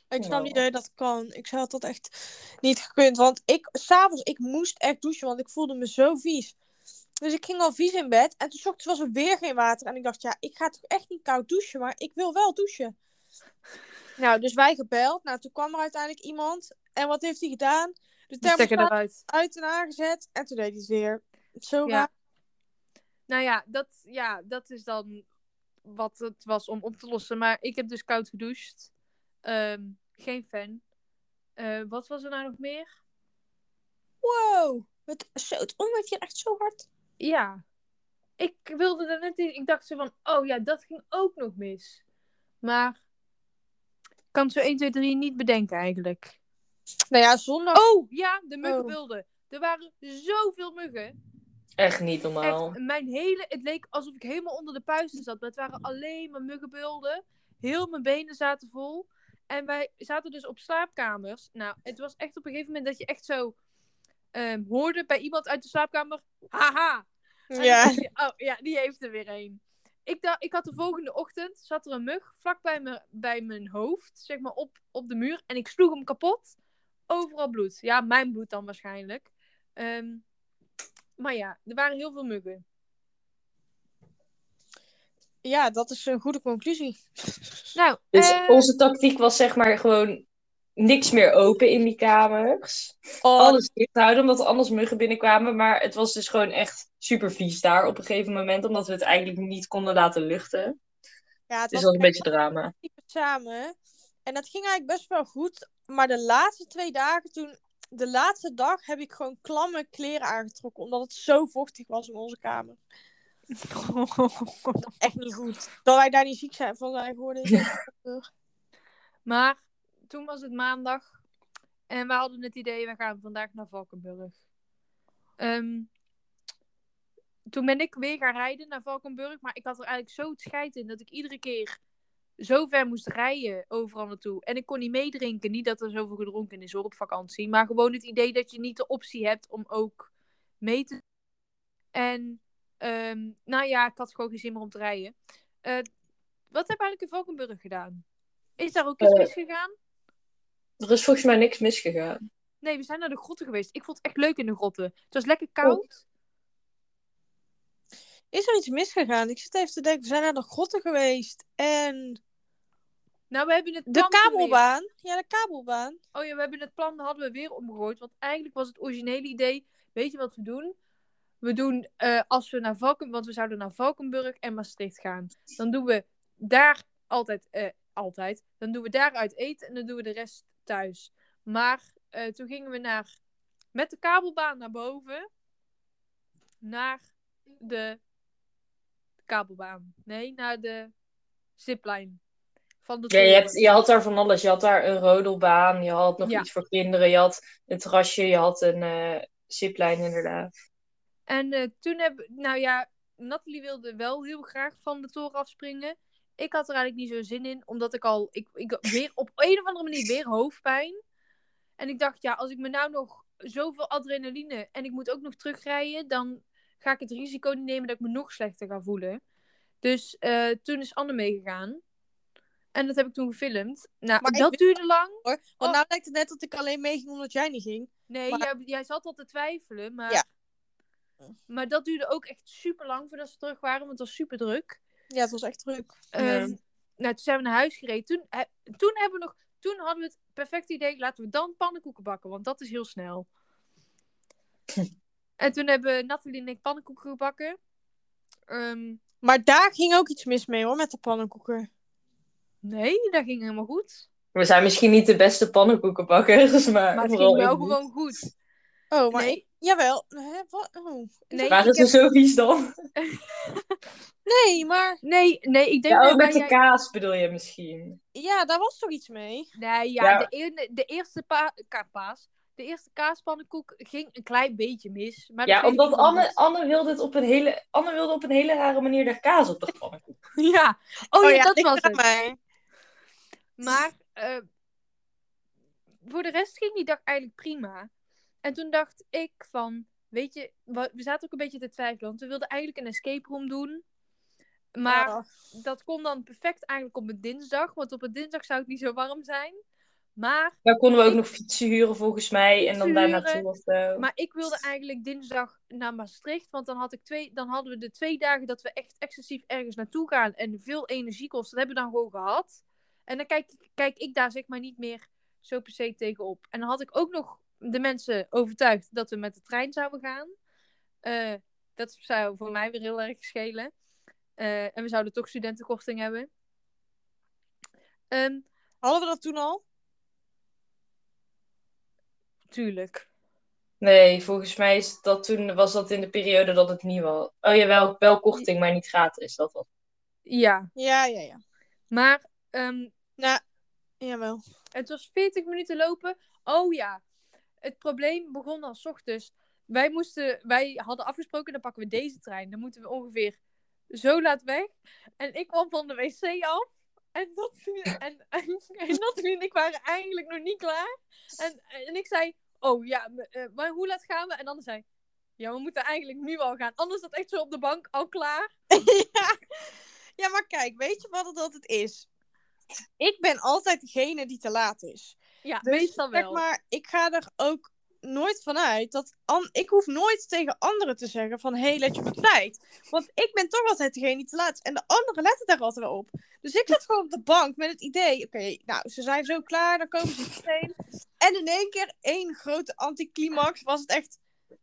Ik snap niet dat je dat kan. Ik had dat echt niet gekund. Want ik, s'avonds, ik moest echt douchen, want ik voelde me zo vies. Dus ik ging al vies in bed. En toen ochtends was er weer geen water. En ik dacht, ja, ik ga toch echt niet koud douchen, maar ik wil wel douchen. Nou, dus wij gebeld. Nou, toen kwam er uiteindelijk iemand. En wat heeft hij gedaan? De thermostaat eruit. uit en aangezet. En toen deed hij het weer. Zo Ja. raar. Nou ja dat, ja, dat is dan wat het was om op te lossen. Maar ik heb dus koud gedoucht. Ehm, geen fan. Eh, wat was er nou nog meer? Wow. Het, zo, het hier echt zo hard. Ja. Ik wilde er net in. Ik dacht zo van, oh ja, dat ging ook nog mis. Maar ik kan zo 1, 2, 3 niet bedenken eigenlijk. Nou ja, zondag. Oh ja, de Oh. muggenbulden. Er waren zoveel muggen. Echt niet normaal. Echt, mijn hele, het leek alsof ik helemaal onder de puisten zat. Maar het waren alleen maar muggenbulden. Heel mijn benen zaten vol. En wij zaten dus op slaapkamers. Nou, het was echt op een gegeven moment dat je echt zo ehm, hoorde bij iemand uit de slaapkamer. Haha! Ja. dacht oh ja, die heeft er weer een. Ik, dacht, ik had de volgende ochtend, zat er een mug vlak bij, me, bij mijn hoofd, zeg maar op, op de muur. En ik sloeg hem kapot. Overal bloed. Ja, mijn bloed dan waarschijnlijk. Ehm, maar ja, er waren heel veel muggen. Ja, dat is een goede conclusie. Nou, Dus eh, onze tactiek was zeg maar gewoon niks meer open in die kamers. Oh, Alles dicht houden, omdat er anders muggen binnenkwamen. Maar het was dus gewoon echt super vies daar op een gegeven moment. Omdat we het eigenlijk niet konden laten luchten. ja, het Dus was dat was een beetje drama. samen. En dat ging eigenlijk best wel goed. Maar de laatste twee dagen, toen, de laatste dag, heb ik gewoon klamme kleren aangetrokken. Omdat het zo vochtig was in onze kamer. Echt niet goed. Dat wij daar niet ziek zijn van zijn geworden. Maar toen was het maandag en we hadden het idee, we gaan vandaag naar Valkenburg. Ehm, toen ben ik weer gaan rijden naar Valkenburg, maar ik had er eigenlijk zo het scheid in dat ik iedere keer zo ver moest rijden overal naartoe. En ik kon niet meedrinken, niet dat er zoveel gedronken is hoor op vakantie, maar gewoon het idee dat je niet de optie hebt om ook mee te En ehm, nou ja, ik had gewoon geen zin meer om te rijden. Eh, wat heb eigenlijk in Valkenburg gedaan? Is daar ook iets Eh, misgegaan? Er is volgens mij niks misgegaan. Nee, we zijn naar de grotten geweest. Ik vond het echt leuk in de grotten. Het was lekker koud. Is er iets misgegaan? Ik zit even te denken, we zijn naar de grotten geweest. En Nou, we hebben het de weer- kabelbaan. Ja, de kabelbaan. Oh ja, we hebben het plan hadden we weer omgegooid. Want eigenlijk was het originele idee. Weet je wat we doen? We doen eh, als we naar Valken, want we zouden naar Valkenburg en Maastricht gaan. Dan doen we daar altijd, eh, altijd. Dan doen we daaruit eten en dan doen we de rest thuis. Maar eh, toen gingen we naar, met de kabelbaan naar boven. Naar de kabelbaan. Nee, naar de zipline. Van de Ja, je, hebt, je had daar van alles. Je had daar een rodelbaan, je had nog Ja. iets voor kinderen, je had een terrasje, je had een eh ziplijn inderdaad. En eh, toen heb nou ja, Nathalie wilde wel heel graag van de toren afspringen. Ik had er eigenlijk niet zo zin in, omdat ik al, ik, ik weer op een of andere manier weer hoofdpijn. En ik dacht, ja, als ik me nou nog zoveel adrenaline en ik moet ook nog terugrijden, dan ga ik het risico niet nemen dat ik me nog slechter ga voelen. Dus eh, toen is Anne meegegaan. En dat heb ik toen gefilmd. Nou, Maar dat weet- duurde lang. Hoor. Want Oh. nou lijkt het net dat ik alleen meeging omdat jij niet ging. Nee, Maar- jij, jij zat al te twijfelen, maar... Ja. Maar dat duurde ook echt super lang voordat ze terug waren, want het was super druk. Ja, het was echt druk. Ja. Ehm, nou, toen zijn we naar huis gereden. Toen, he- toen, hebben we nog, toen hadden we het perfecte idee, laten we dan pannenkoeken bakken, want dat is heel snel. en toen hebben Nathalie en ik pannenkoeken gebakken. Ehm, Maar daar ging ook iets mis mee hoor, met de pannenkoeken. nee, dat ging helemaal goed. We zijn misschien niet de beste pannenkoekenbakkers, maar, Maar het ging wel gewoon goed. Oh, maar Nee. ik- jawel. Hè, wat? Oh. Is Nee, ik ze heb- zo vies dan? Nee, maar Nee, nee, ik denk Ja, ook met de jij- kaas bedoel je misschien. ja, daar was toch iets mee? Nee, ja, Ja. De, de eerste pa ka- paas, de eerste kaaspannenkoek ging een klein beetje mis. Maar Ja, omdat Anne, Anne, wilde het op een hele, Anne wilde op een hele rare manier de kaas op de pannenkoek. Ja, oh, ja, dat was het. mij. Maar eh, voor de rest ging die dag eigenlijk prima. En toen dacht ik van, weet je, we we zaten ook een beetje te twijfelen. Want we wilden eigenlijk een escape room doen. Maar Oh. dat kon dan perfect eigenlijk op een dinsdag. Want op een dinsdag zou het niet zo warm zijn. Maar, Daar konden we ook Ik- nog fietsen huren volgens mij. En dan daar naartoe of zo. maar ik wilde eigenlijk dinsdag naar Maastricht. Want dan, had ik twee, dan hadden we de twee dagen dat we echt excessief ergens naartoe gaan. En veel energie kost. Dat hebben we dan gewoon gehad. En dan kijk, ik- kijk ik daar zeg maar niet meer zo per se tegenop. En dan had ik ook nog de mensen overtuigd dat we met de trein zouden gaan. Eh, dat zou voor mij weer heel erg schelen. Eh, en we zouden toch studentenkorting hebben. Ehm, Hadden we dat toen al? tuurlijk. Nee, volgens mij is dat toen, was dat in de periode dat het niet was. Oh jawel, wel korting, maar niet gratis. Dat was. Ja, Ja, ja, ja. maar ehm, Nou, jawel. Het was 40 minuten lopen. Oh ja, het probleem begon al 's ochtends. Wij, moesten, wij hadden afgesproken, dan pakken we deze trein. Dan moeten we ongeveer zo laat weg. En ik kwam van de wc af. En Nathalie en, en, en, Nathalie en ik waren eigenlijk nog niet klaar. En, en ik zei, oh ja, eh, maar hoe laat gaan we? En dan zei ja, we moeten eigenlijk nu al gaan. Anders zat echt zo op de bank al klaar. ja. ja, maar kijk, weet je wat het altijd is? Ik ben altijd degene die te laat is. Ja, Dus, meestal wel. Zeg maar, ik ga er ook nooit vanuit dat ik hoef nooit tegen anderen te zeggen van hey, let je op tijd. Want ik ben toch altijd degene die te laat is. En de anderen letten daar altijd wel op. Dus ik zat gewoon op de bank met het idee, oké, nou, ze zijn zo klaar, dan komen ze meteen. En in één keer één grote anticlimax was het echt,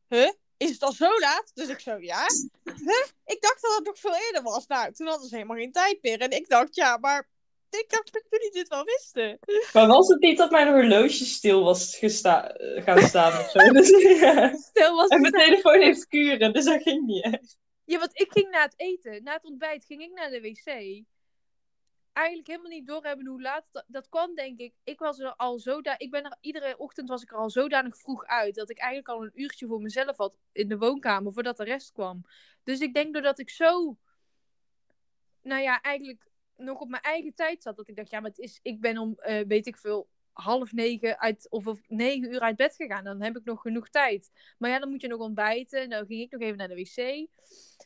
huh? Is het al zo laat? Dus ik zo, ja. Huh? Ik dacht dat het nog veel eerder was. Nou, toen hadden ze helemaal geen tijd meer. En ik dacht, ja, maar ik dacht dat jullie dit wel wisten. Maar was het niet dat mijn horloge stil was gesta- eh, gaan staan of zo? Dus, ja. Stil was En mijn telefoon heeft kuren, dus dat ging niet echt. Ja, want ik ging na het eten, na het ontbijt, ging ik naar de wc. Eigenlijk helemaal niet doorhebben hoe laat dat, dat kwam, denk ik. Ik was er al zo ik ben er iedere ochtend was ik er al zodanig vroeg uit dat ik eigenlijk al een uurtje voor mezelf had in de woonkamer voordat de rest kwam. Dus ik denk doordat ik zo, nou ja, eigenlijk nog op mijn eigen tijd zat, dat ik dacht, ja, maar het is, ik ben om, eh, weet ik veel, half negen uit, of, of negen uur uit bed gegaan. Dan heb ik nog genoeg tijd. Maar ja, dan moet je nog ontbijten. Dan ging ik nog even naar de wc.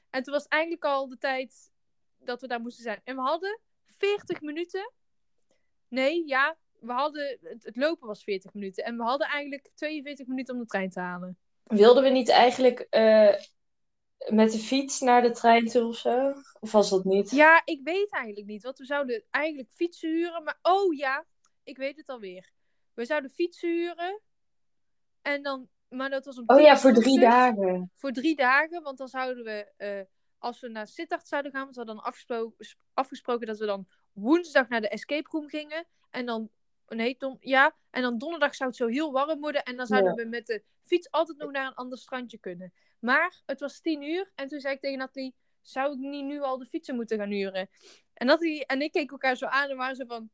En toen was eigenlijk al de tijd dat we daar moesten zijn. En we hadden 40 minuten. Nee, ja, we hadden, het, lopen was 40 minuten. En we hadden eigenlijk 42 minuten om de trein te halen. Wilden we niet eigenlijk eh, met de fiets naar de trein toe of zo? Of was dat niet? Ja, ik weet eigenlijk niet. Want we zouden eigenlijk fietsen huren. Maar oh ja, ik weet het alweer. We zouden fietsen huren. En dan, maar dat was om Oh ja, voor drie dagen. Voor drie dagen. Want dan zouden we, eh, als we naar Sittard zouden gaan, want we hadden dan afgesproken, afgesproken dat we dan woensdag naar de escape room gingen. En dan, nee, don, ja. En dan donderdag zou het zo heel warm worden. En dan zouden we met de fiets altijd nog naar een ander strandje kunnen. Maar het was tien uur. En toen zei ik tegen Nathalie, zou ik niet nu al de fietsen moeten gaan huren? En Nathalie en ik keken elkaar zo aan en waren zo van,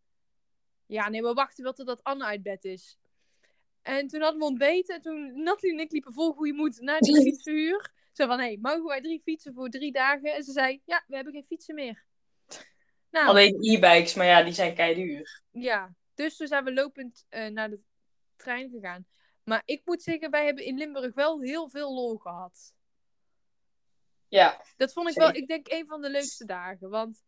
ja, nee, we wachten wel totdat Anne uit bed is. En toen hadden we ontbeten. En toen Nathalie en ik liepen vol goede moed naar die fietsenhuur. Zo van, hé, hey, mogen wij drie fietsen voor drie dagen? En ze zei, ja, we hebben geen fietsen meer. Nou, Alleen e-bikes, maar ja, die zijn keiduur. ja. Dus toen zijn we lopend eh, naar de trein gegaan. Maar ik moet zeggen, wij hebben in Limburg wel heel veel lol gehad. Ja, Dat vond ik wel, ik denk, een van de leukste dagen. Want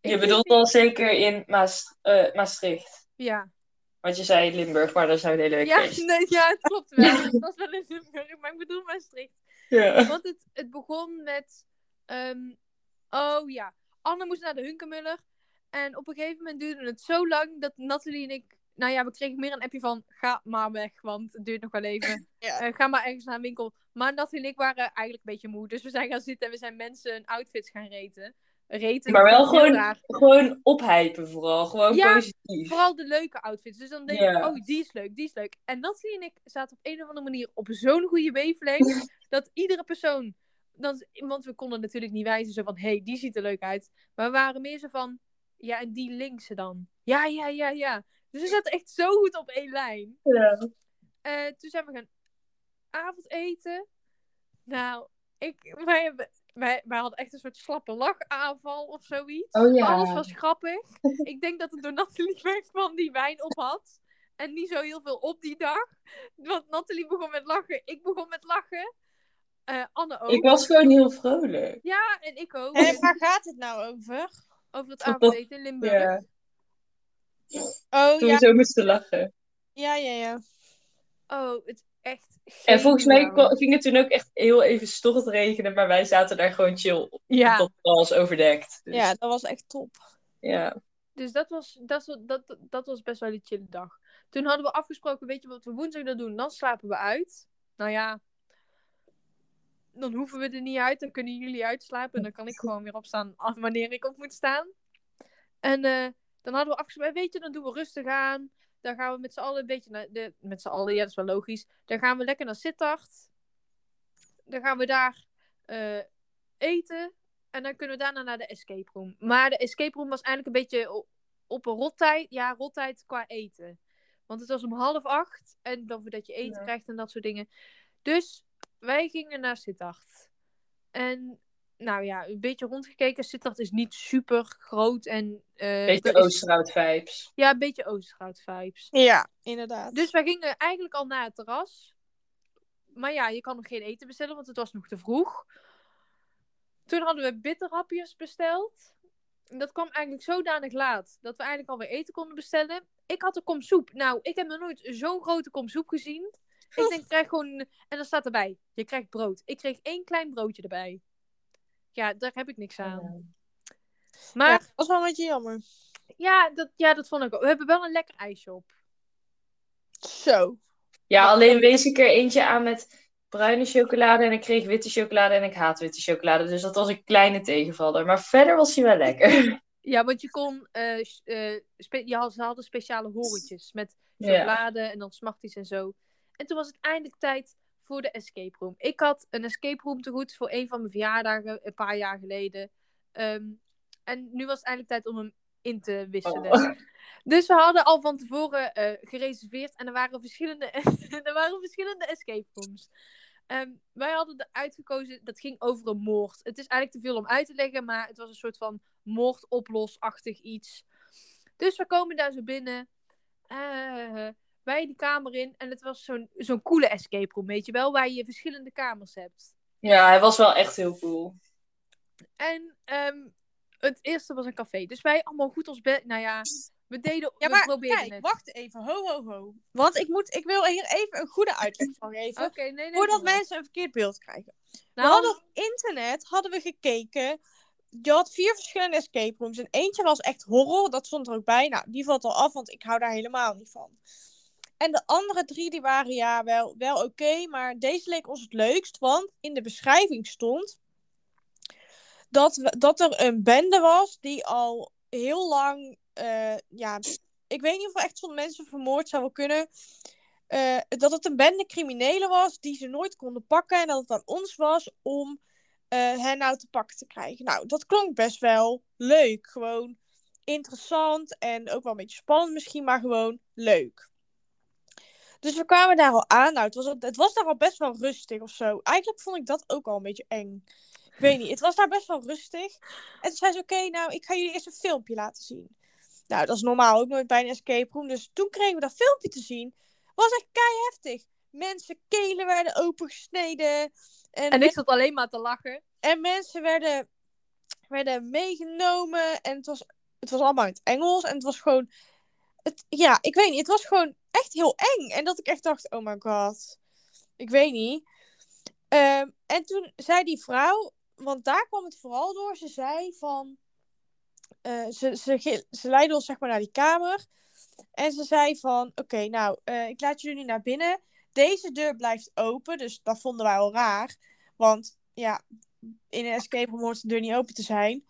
je bedoelt wel zeker in eh, Maastricht. Ja, Want je zei Limburg, maar daar zijn we de hele week ja, nee, ja het klopt wel. Het was wel in Limburg, maar ik bedoel Maastricht. Ja. Want het, het begon met. ehm, oh ja, Anne moest naar de Hunkemuller. En op een gegeven moment duurde het zo lang dat Nathalie en ik. Nou ja, we kregen meer een appje van. Ga maar weg, want het duurt nog wel even. Ja. Eh, ga maar ergens naar een winkel. Maar Nathalie en ik waren eigenlijk een beetje moe. Dus we zijn gaan zitten en we zijn mensen hun outfits gaan reten. Reten. Maar wel gewoon, raar. gewoon ophypen vooral. Gewoon Ja, positief. Vooral de leuke outfits. Dus dan denk ik, oh, die is leuk, die is leuk. En Nathalie en ik zaten op een of andere manier op zo'n goede wavelength. dat iedere persoon... Want we konden natuurlijk niet wijzen zo van, hé, hey, die ziet er leuk uit. Maar we waren meer zo van, ja, en die linkse dan. Ja, ja, ja, ja. Dus we zaten echt zo goed op één lijn. Ja. Eh, toen zijn we gaan avondeten. Nou, ik, wij, hebben, wij, wij hadden echt een soort slappe lachaanval of zoiets. Oh ja. Alles was grappig. ik denk dat het door Nathalie wegkwam die wijn op had. En niet zo heel veel op die dag. Want Nathalie begon met lachen, ik begon met lachen. Eh, Anne ook. Ik was gewoon heel vrolijk. Ja, en ik ook. Hé, waar gaat het nou over? Over het avondeten in Limburg. Ja. Oh, Toen ja. we zo moesten lachen. Ja, ja, ja. Oh, het is echt En volgens mij ging het toen ook echt heel even storm te regenen. Maar wij zaten daar gewoon chill Ja, tot alles overdekt. Dus, Ja, dat was echt top. ja. Dus dat was, dat, dat, dat was best wel een chille dag. Toen hadden we afgesproken, weet je wat we woensdag dan doen? Dan slapen we uit. Nou ja, dan hoeven we er niet uit. Dan kunnen jullie uitslapen. En dan kan ik gewoon weer opstaan wanneer ik op moet staan. En eh, dan hadden we afgesproken, weet je, dan doen we rustig aan. Dan gaan we met z'n allen een beetje naar de... Met z'n allen, ja, dat is wel logisch. Dan gaan we lekker naar Sittard. Dan gaan we daar eh, eten. En dan kunnen we daarna naar de escape room. Maar de escape room was eigenlijk een beetje op een rottijd. Ja, rottijd qua eten. Want het was om half acht. En dan voordat je eten Ja. krijgt en dat soort dingen. Dus wij gingen naar Sittard. En nou ja, een beetje rondgekeken. Sittard is niet super groot. En, eh, Beetje er Oosterhout vibes. Ja, een beetje Oosterhout vibes. Ja, inderdaad. Dus wij gingen eigenlijk al naar het terras. Maar ja, je kan nog geen eten bestellen, want het was nog te vroeg. Toen hadden we bitterhapjes besteld. En dat kwam eigenlijk zodanig laat dat we eigenlijk alweer eten konden bestellen. Ik had een kom soep. Nou, ik heb nog nooit zo'n grote kom soep gezien. Ik denk, ik krijg gewoon... En dan staat erbij, je krijgt brood. Ik kreeg één klein broodje erbij. Ja, daar heb ik niks aan. Ja. Maar Ja, dat was wel een beetje jammer. ja, dat, ja, dat vond ik ook. We hebben wel een lekker ijsje op. Zo. Ja, alleen wees ik er eentje aan met bruine chocolade en ik kreeg witte chocolade en ik haat witte chocolade. Dus dat was een kleine tegenvaller. Maar verder was hij wel lekker. Ja, want je kon... eh, eh, je had, ze hadden speciale horentjes met Ja. chocolade en dan smarties en zo. En toen was het eindelijk tijd voor de escape room. Ik had een escape room te goed voor een van mijn verjaardagen een paar jaar geleden. Ehm, en nu was het eindelijk tijd om hem in te wisselen. Oh. Dus we hadden al van tevoren eh, gereserveerd en er waren verschillende, er waren verschillende escape rooms. Ehm, wij hadden er uitgekozen, dat ging over een moord. Het is eigenlijk te veel om uit te leggen, maar het was een soort van moordoplosachtig iets. Dus we komen daar zo binnen, eh, wij die kamer in en het was zo'n zo'n coole escape room, weet je wel, waar je verschillende kamers hebt. Ja, hij was wel echt heel cool. En ehm, het eerste was een café, dus wij allemaal goed ons bed, nou ja, we deden, Ja, maar kijk, het. wacht even. Ho, ho, ho. Want ik, moet, ik wil hier even een goede uitleg van geven. Oké, nee, nee. voordat nee. mensen een verkeerd beeld krijgen. Nou, we hadden op internet hadden we gekeken. Je had vier verschillende escape rooms. En eentje was echt horror. Dat stond er ook bij. Nou, die valt al af, want ik hou daar helemaal niet van. En de andere drie die waren ja wel, wel oké. maar deze leek ons het leukst. Want in de beschrijving stond dat, dat er een bende was die al heel lang. eh, ja, ik weet niet of echt zo'n mensen vermoord zou kunnen. Eh, dat het een bende criminelen was die ze nooit konden pakken. En dat het aan ons was om eh, hen nou te pakken te krijgen. Nou, dat klonk best wel leuk. Gewoon interessant en ook wel een beetje spannend misschien, maar gewoon leuk. Dus we kwamen daar al aan. Nou, het was, het was daar al best wel rustig of zo. Eigenlijk vond ik dat ook al een beetje eng. Ik weet niet, het was daar best wel rustig. En toen zei ze, oké, nou, ik ga jullie eerst een filmpje laten zien. Nou, dat is normaal ook nooit bij een escape room. Dus toen kregen we dat filmpje te zien. Was echt kei heftig. Mensen kelen werden opengesneden. En, En ik zat alleen maar te lachen. en mensen werden, werden meegenomen. En het was, het was allemaal in het Engels. En het was gewoon. Het, ja, ik weet niet. Het was gewoon echt heel eng. En dat ik echt dacht: oh my god. Ik weet niet. Ehm, en toen zei die vrouw. Want daar kwam het vooral door. Ze zei van. eh, ze, ze, ze leidde ons zeg maar naar die kamer. En ze zei van, oké, nou, eh, ik laat jullie naar binnen. Deze deur blijft open, dus dat vonden wij al raar. Want ja, in een escape room hoort de deur niet open te zijn.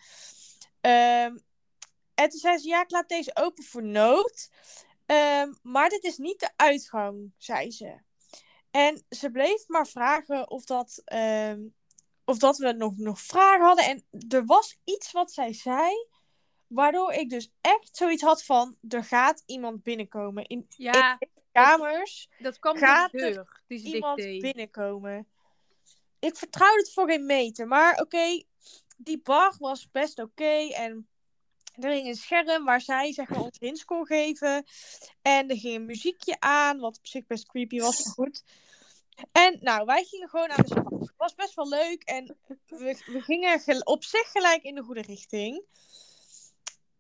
Ehm, en toen zei ze, ja, ik laat deze open voor nood. Ehm, maar dit is niet de uitgang, zei ze. En ze bleef maar vragen of dat, ehm, of dat we nog, nog vragen hadden. En er was iets wat zij zei, waardoor ik dus echt zoiets had van, er gaat iemand binnenkomen. In Ja, kamers dat kwam Gaat de deur die ze iemand deed. binnenkomen. Ik vertrouw het voor geen meter. Maar oké, die bar was best oké. en er hing een scherm waar zij zeg maar, ons hints kon geven. En er ging een muziekje aan, wat op zich best creepy was, maar goed. En nou, wij gingen gewoon aan de slag. Het was best wel leuk en we, we gingen op zich gelijk in de goede richting.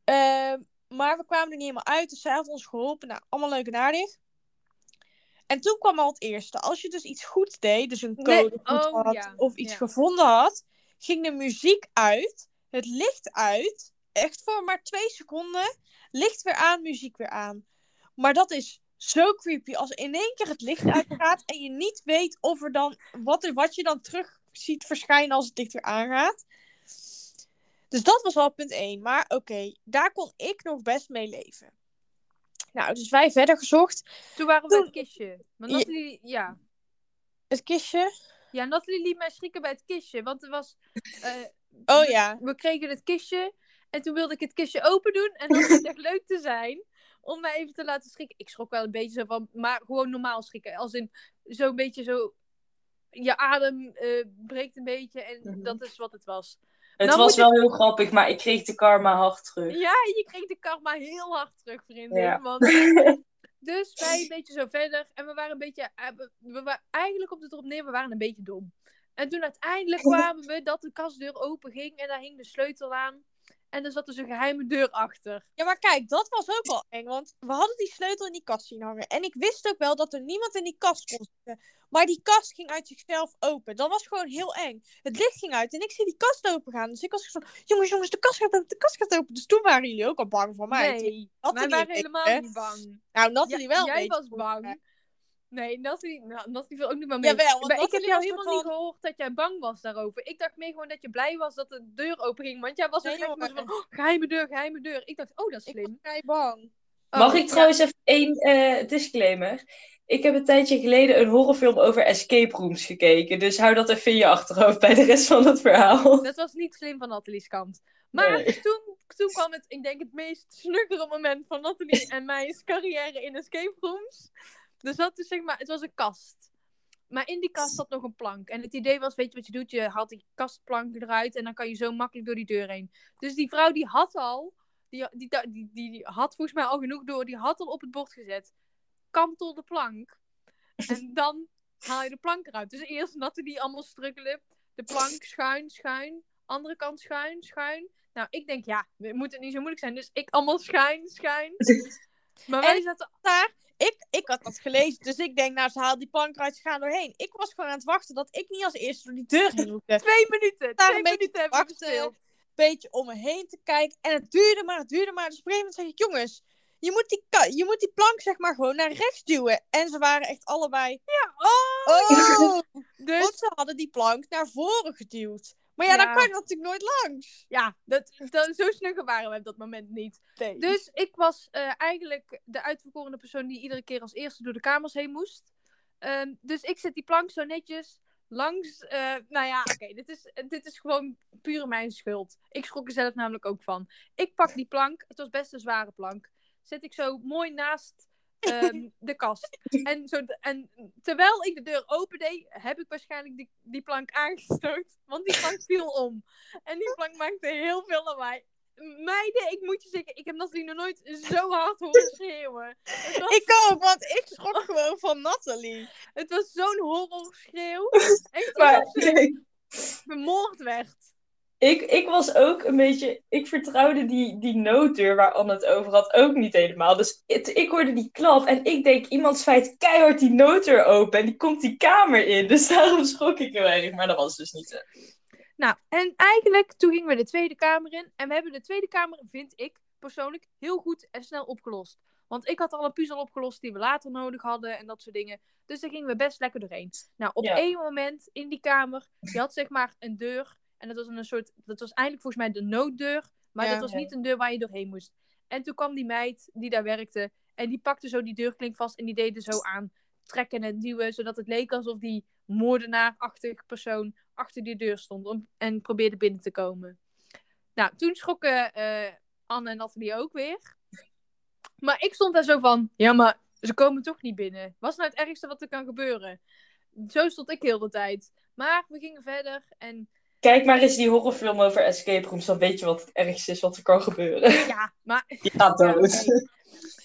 Ehm, maar we kwamen er niet helemaal uit, dus zij had ons geholpen. Nou, allemaal leuk en aardig. En toen kwam al het eerste. Als je dus iets goed deed, dus een code Nee, goed oh, had ja, of iets ja. gevonden had, ging de muziek uit, het licht uit, echt voor maar twee seconden, licht weer aan, muziek weer aan. Maar dat is zo creepy als in één keer het licht uitgaat en je niet weet of er dan wat, er, wat je dan terug ziet verschijnen als het licht weer aangaat. Dus dat was al punt 1. Maar oké, daar kon ik nog best mee leven. Nou, dus wij verder gezocht. Toen waren we Toen- het kistje. Maar Ja. Nathalie, ja. Het kistje. Ja, Nathalie liet mij schrikken bij het kistje. Want er was... eh, Oh we- ja. We kregen het kistje. En toen wilde ik het kistje open doen. En dan het echt leuk te zijn. Om mij even te laten schrikken. Ik schrok wel een beetje zo van... Maar gewoon normaal schrikken. Als in zo'n beetje zo... Je adem eh, breekt een beetje. En Mhm. dat is wat het was. Het Nou was wel heel grappig, maar ik kreeg de karma hard terug. Ja, je kreeg de karma heel hard terug, vriendin. Ja. Want Dus wij een beetje zo verder. En we waren een beetje. eh, we- We waren eigenlijk op het erop neer, we waren een beetje dom. En toen uiteindelijk kwamen we dat de kastdeur open ging en daar hing de sleutel aan. En er zat dus een geheime deur achter. Ja, maar kijk, dat was ook al eng. Want we hadden die sleutel in die kast zien hangen. En ik wist ook wel dat er niemand in die kast kon zitten. Maar die kast ging uit zichzelf open. Dat was gewoon heel eng. Het licht ging uit en ik zie die kast open gaan. Dus ik was zo van, jongens, jongens, de kast gaat open, de kast gaat open. Dus toen waren jullie ook al bang voor mij. Nee, wij waren helemaal niet bang. Nou, Nathalie Ja, wel jij was voor Nee, Nathalie, nou, Nathalie viel ook niet meer mee. Jawel, want Maar ik heb jou helemaal niet gehoord dat jij bang was daarover. Ik dacht meer gewoon dat je blij was dat de deur open ging. Want jij was Nee, jongen. van, oh, geheime deur, geheime deur. Ik dacht, oh, dat is Ik was slim. vrij bang. Mag Oh, ik trouwens even één eh, disclaimer? Ik heb een tijdje geleden een horrorfilm over escape rooms gekeken. Dus hou dat even in je achterhoofd bij de rest van het verhaal. Dat was niet slim van Nathalie's kant. Maar Nee. toen, toen kwam het, ik denk, het meest snuggere moment van Nathalie en mijn carrière in escape rooms. Er zat dus, zeg maar, het was een kast. Maar in die kast zat nog een plank. En het idee was, weet je wat je doet? Je haalt die kastplank eruit en dan kan je zo makkelijk door die deur heen. Dus die vrouw die had al, die, die, die, die, die had volgens mij al genoeg door, die had al op het bord gezet. Kantel de plank. En dan haal je de plank eruit. Dus eerst Nathalie allemaal struggelen. De plank schuin, schuin. Andere kant schuin, schuin. Nou, ik denk, ja, het moet het niet zo moeilijk zijn. Dus ik allemaal schuin, schuin. Maar wij En- zaten... Daar, ik, ik had dat gelezen, dus ik denk, nou, ze haalt die plank eruit, ze gaan doorheen. Ik was gewoon aan het wachten dat ik niet als eerste door die deur heen hoefde. Twee minuten. Daar Twee een minuten wachten. gespeeld. beetje om me heen te kijken. En het duurde maar, het duurde maar. Dus op een gegeven moment zeg ik, jongens, je moet die, je moet die plank zeg maar gewoon naar rechts duwen. En ze waren echt allebei, Ja, oh! oh! Dus, Want ze hadden die plank naar voren geduwd. Maar ja, Ja. dan kan je natuurlijk nooit langs. ja, dat, dat, zo snugger waren we op dat moment niet. Nee. Dus ik was eh, eigenlijk de uitverkorene persoon die iedere keer als eerste door de kamers heen moest. Ehm, dus ik zet die plank zo netjes langs. eh, nou ja, oké, dit, is, dit is gewoon puur mijn schuld. Ik schrok er zelf namelijk ook van. Ik pak die plank, het was best een zware plank. Zet ik zo mooi naast ehm, de kast. En, zo, en terwijl ik de deur open deed, heb ik waarschijnlijk die, die plank aangestoot. Want die plank viel om. En die plank maakte heel veel lawaai. Meiden, ik moet je zeggen, ik heb Nathalie nog nooit zo hard horen schreeuwen. Was, Ik ook, want ik schrok gewoon van Nathalie. het was zo'n horrorschreeuw. Echt Maar alsof ze kijk, vermoord werd. Ik, ik was ook een beetje. Ik vertrouwde die, die nooddeur waar Anne het over had ook niet helemaal. Dus het- ik hoorde die klap en ik denk: iemand zwaait keihard die nooddeur open en die komt die kamer in. Dus daarom schrok ik heel erg. Maar dat was dus niet zo. Nou, en eigenlijk toen gingen we de Tweede Kamer in. En we hebben de Tweede Kamer, vind ik persoonlijk, heel goed en snel opgelost. Want ik had al een puzzel opgelost die we later nodig hadden en dat soort dingen. Dus daar gingen we best lekker doorheen. Nou, op Ja. één moment in die kamer, je had zeg maar een deur. En dat was een soort, dat was eigenlijk volgens mij de nooddeur. Maar Ja. dat was Ja. niet een deur waar je doorheen moest. En toen kwam die meid die daar werkte. En die pakte zo die deurklink vast en die deed er zo aan trekken en duwen. Zodat het leek alsof die moordenaarachtig persoon achter die deur stond om, en probeerde binnen te komen. Nou, toen schrokken eh, Anne en Nathalie ook weer. Maar ik stond daar zo van, ja, maar ze komen toch niet binnen. Was nou het ergste wat er kan gebeuren? Zo stond ik heel de tijd. Maar we gingen verder en Kijk maar eens die horrorfilm over escape rooms. Dan weet je wat het ergste is wat er kan gebeuren. ja, maar... Ja, dood.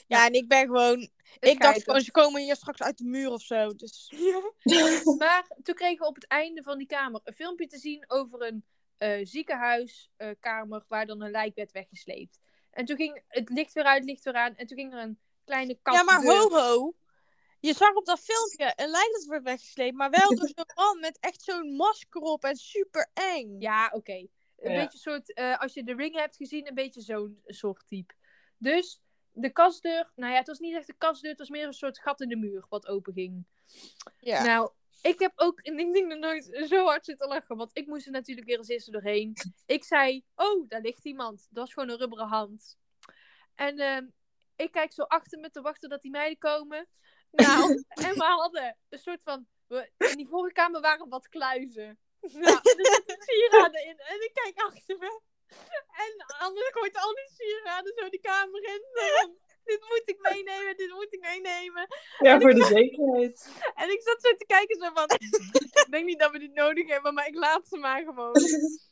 Ja, en ik ben gewoon... Het Ik dacht gewoon, ze komen hier straks uit de muur of zo. Dus... Maar toen kregen we op het einde van die kamer een filmpje te zien over een eh, ziekenhuiskamer waar dan een lijk werd weggesleept. En toen ging het licht weer uit, licht weer aan. En toen ging er een kleine kast. Ja, maar ho ho. Je zag op dat filmpje een lijk dat werd weggesleept, maar wel door zo'n man met echt zo'n masker op en super eng. Ja, oké. Een Ja. beetje soort, eh, als je de ring hebt gezien, een beetje zo'n soort type. Dus de kastdeur, nou ja, het was niet echt een kastdeur, het was meer een soort gat in de muur wat open ging. Ja. Nou, ik heb ook in ding ding nog nooit zo hard zitten lachen, want ik moest er natuurlijk weer als eerste doorheen. Ik zei, oh, daar ligt iemand. Dat was gewoon een rubberen hand. En ehm, ik kijk zo achter me te wachten dat die meiden komen. Nou, en we hadden een soort van, we, in die vorige kamer waren wat kluizen. Nou, er zitten sieraden in en ik kijk achter me. En anders gooit al die sieraden zo die kamer in. Dit moet ik meenemen, dit moet ik meenemen. Ja, voor de zekerheid. En ik zat zo te kijken, zo van... ik denk niet dat we dit nodig hebben, maar ik laat ze maar gewoon.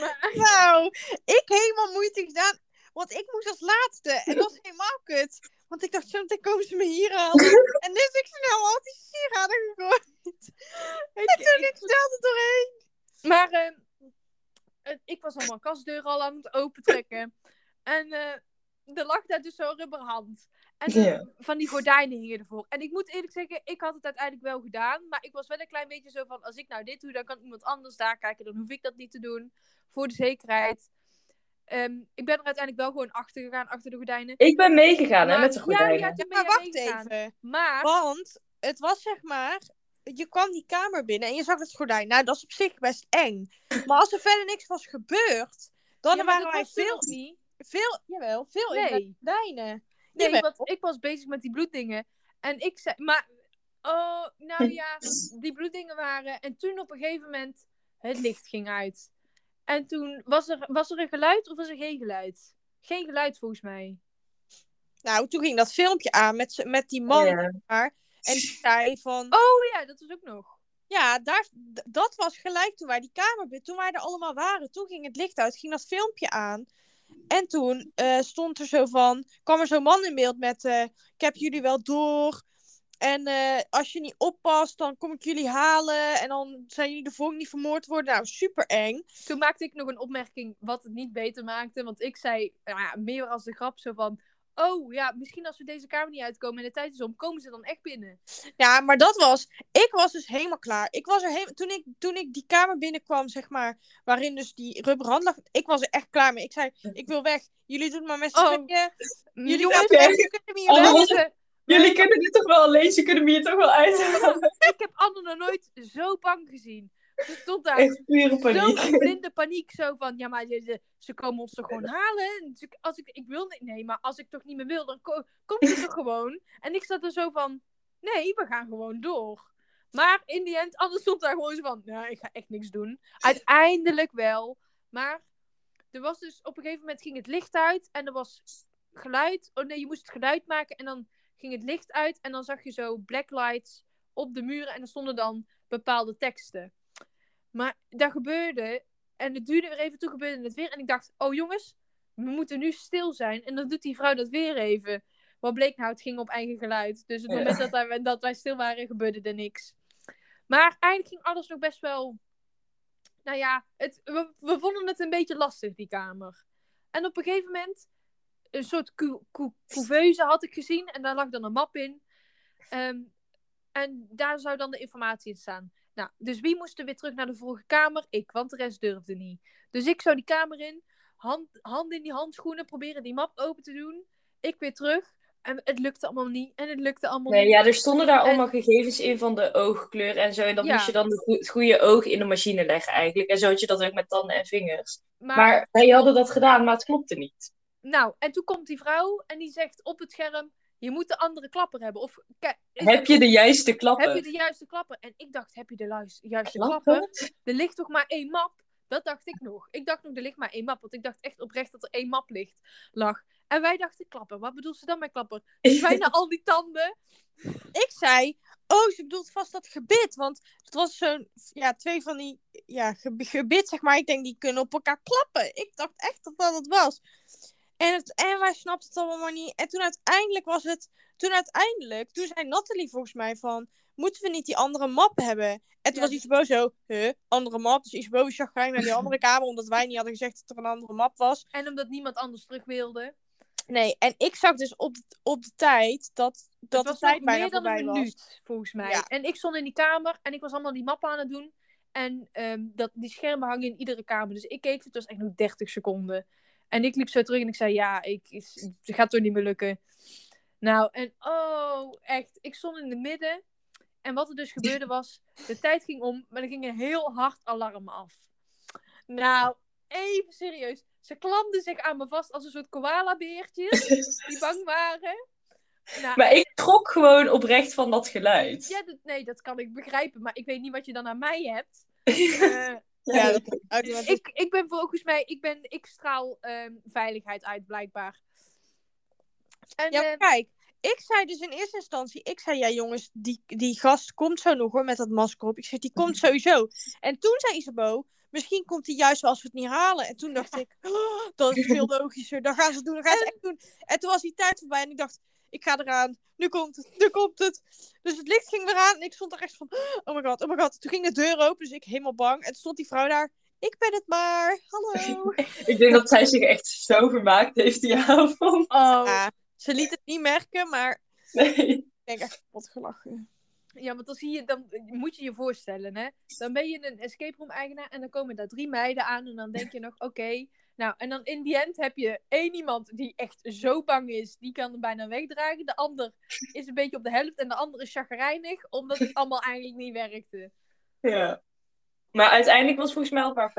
Maar, Nou, ik helemaal moeite gedaan, want ik moest als laatste. En dat was helemaal kut. Want ik dacht, zo komen ze me hier halen. en dus ik snel al die sieraden gegooid. En toen ik snel er doorheen. maar eh, ik was allemaal kastdeur al aan het opentrekken. En eh, er lag daar dus zo'n rubberhand. En eh, van die gordijnen hingen ervoor. En ik moet eerlijk zeggen, ik had het uiteindelijk wel gedaan. Maar ik was wel een klein beetje zo van, als ik nou dit doe, dan kan iemand anders daar kijken. Dan hoef ik dat niet te doen. Voor de zekerheid. Ehm, ik ben er uiteindelijk wel gewoon achter gegaan, achter de gordijnen. Ik ben meegegaan hè, met de gordijnen. ja, Maar wacht meegegaan. even. Maar, Want het was zeg maar. Je kwam die kamer binnen en je zag het gordijn. Nou, dat is op zich best eng. Maar als er verder niks was gebeurd, dan ja, waren wij toen veel, niet. veel, jawel, veel in de gordijnen. Nee, Jawel. want ik was bezig met die bloeddingen. En ik zei, maar, oh, nou ja, die bloeddingen waren. En toen op een gegeven moment, het licht ging uit. En toen, was er, was er een geluid of was er geen geluid? Geen geluid volgens mij. Nou, toen ging dat filmpje aan met, met die man Ja. daar. En die zei van. Oh ja, dat was ook nog. Ja, daar, dat was gelijk toen wij die kamer binnen, toen wij er allemaal waren. Toen ging het licht uit, ging dat filmpje aan. En toen eh, stond er zo van, kwam er zo'n man in beeld met, eh, ik heb jullie wel door. En eh, als je niet oppast, dan kom ik jullie halen. En dan zijn jullie de volgende niet vermoord worden. Nou, super eng. Toen maakte ik nog een opmerking wat het niet beter maakte. Want ik zei, nou ja, meer als de grap zo van... Oh ja, misschien als we deze kamer niet uitkomen en de tijd is om, komen ze dan echt binnen. Ja, maar dat was, ik was dus helemaal klaar. Ik was er helemaal, toen ik, toen ik die kamer binnenkwam, zeg maar, waarin dus die rubberhand lag, ik was er echt klaar mee. Ik zei, ik wil weg. Jullie doen het maar met z'n Oh. tweeën. Jullie Jongens, gaan weg, jullie kunnen Jullie kunnen dit toch wel alleen, ze kunnen me hier toch wel uithalen. ik heb Anne nog nooit zo bang gezien. Ze stond daar Echt pure zo paniek. in blinde paniek. Zo van, ja, maar ze, ze komen ons toch gewoon halen? Als ik, ik wil niet, nee, maar als ik toch niet meer wil, dan ko komt ze toch gewoon? En ik zat er zo van, nee, we gaan gewoon door. Maar in die end, Anne stond daar gewoon zo van, nou, ik ga echt niks doen. Uiteindelijk wel. Maar er was dus, op een gegeven moment ging het licht uit en er was geluid. Oh nee, je moest het geluid maken en dan ging het licht uit en dan zag je zo blacklights op de muren en er stonden dan bepaalde teksten. Maar dat gebeurde en het duurde weer even, toen gebeurde het weer en ik dacht, oh jongens, we moeten nu stil zijn. En dan doet die vrouw dat weer even. Wat bleek nou, het ging op eigen geluid. Dus het Ja. moment dat wij, dat wij stil waren, gebeurde er niks. Maar eigenlijk ging alles nog best wel... Nou ja, het, we, we vonden het een beetje lastig, die kamer. En op een gegeven moment, een soort cou- cou- couveuse had ik gezien. En daar lag dan een map in. Ehm, en daar zou dan de informatie in staan. Nou, dus wie moest er weer terug naar de vorige kamer? Ik, want de rest durfde niet. Dus ik zou die kamer in, hand, hand in die handschoenen, proberen die map open te doen. Ik weer terug. En het lukte allemaal niet. En het lukte allemaal Nee, niet. ja, er stonden daar En- allemaal gegevens in van de oogkleur en zo. En dan Ja. moest je dan het goede oog in de machine leggen eigenlijk. En zo had je dat ook met tanden en vingers. Maar, Maar wij hadden dat gedaan, maar het klopte niet. Nou, en toen komt die vrouw en die zegt op het scherm: Je moet de andere klapper hebben. Of Heb je de juiste klappen? heb je de juiste klapper? En ik dacht: Heb je de juiste Klappen? klapper? Er ligt toch maar één map? Dat dacht ik nog. Ik dacht nog, er ligt maar één map. Want ik dacht echt oprecht dat er één map ligt, lag. En wij dachten klapper. Wat bedoelt ze dan met klapper? Bijna al die tanden. Ik zei, oh, ze bedoelt vast dat gebit. Want het was zo'n, ja, twee van die, ja, ge- gebit, zeg maar. Ik denk, die kunnen op elkaar klappen. Ik dacht echt dat dat het was. En, het, en wij snapten het allemaal niet. En toen uiteindelijk was het, toen uiteindelijk, toen zei Nathalie volgens mij van, moeten we niet die andere map hebben? En toen Ja. was Isabel zo, huh, andere map? Dus Isabel is chagrijnig naar die andere kamer, omdat wij niet hadden gezegd dat er een andere map was. En omdat niemand anders terug wilde. Nee, en ik zag dus op, op de tijd dat, dat het de tijd bijna meer dan een was. minuut, volgens mij. Ja. En ik stond in die kamer en ik was allemaal die mappen aan het doen. En ehm, dat, die schermen hangen in iedere kamer. Dus ik keek, het was echt nog 30 seconden. En ik liep zo terug en ik zei, ja, ik, is, het gaat toch niet meer lukken. Nou, en oh, echt. Ik stond in het midden. En wat er dus gebeurde was, de tijd ging om, maar er ging een heel hard alarm af. Nou, even serieus. Ze klamden zich aan me vast als een soort koala-beertjes die bang waren. Nou, Maar ik trok gewoon oprecht van dat geluid. ja, dat, nee, dat kan ik begrijpen, maar ik weet niet wat je dan aan mij hebt. Eh, Ja, dat, uit, ik, ik ben volgens mij, ik, ben, ik straal ehm, veiligheid uit, blijkbaar. En, Ja, eh, maar kijk, ik zei dus in eerste instantie, ik zei, ja jongens, die, die gast komt zo nog hoor, met dat masker op. Ik zeg, die komt sowieso. En toen zei Isabo, misschien komt hij juist wel als we het niet halen. En toen dacht ik, oh, dat is veel logischer, dan gaan ze het doen, dan gaan ze het echt doen. En toen was die tijd voorbij en ik dacht, ik ga eraan, nu komt het, nu komt het. Dus het licht ging weer aan en ik stond er echt van, oh my god, oh my god. Toen ging de deur open, dus ik helemaal bang. En toen stond die vrouw daar, ik ben het maar. Hallo. Ik denk dat zij zich echt zo vermaakt heeft die avond. Oh. Ja, ze liet het niet merken, maar Nee. ik denk echt kapot gelachen. Ja, want dan zie je, dan moet je je voorstellen, hè. Dan ben je een escape room eigenaar en dan komen daar drie meiden aan en dan denk je nog, oké. Nou, en dan in die end heb je één iemand die echt zo bang is, die kan hem bijna wegdragen. De ander is een beetje op de helft en de andere is chagrijnig, omdat het allemaal eigenlijk niet werkte. Ja. Maar uiteindelijk was volgens mij al maar 45%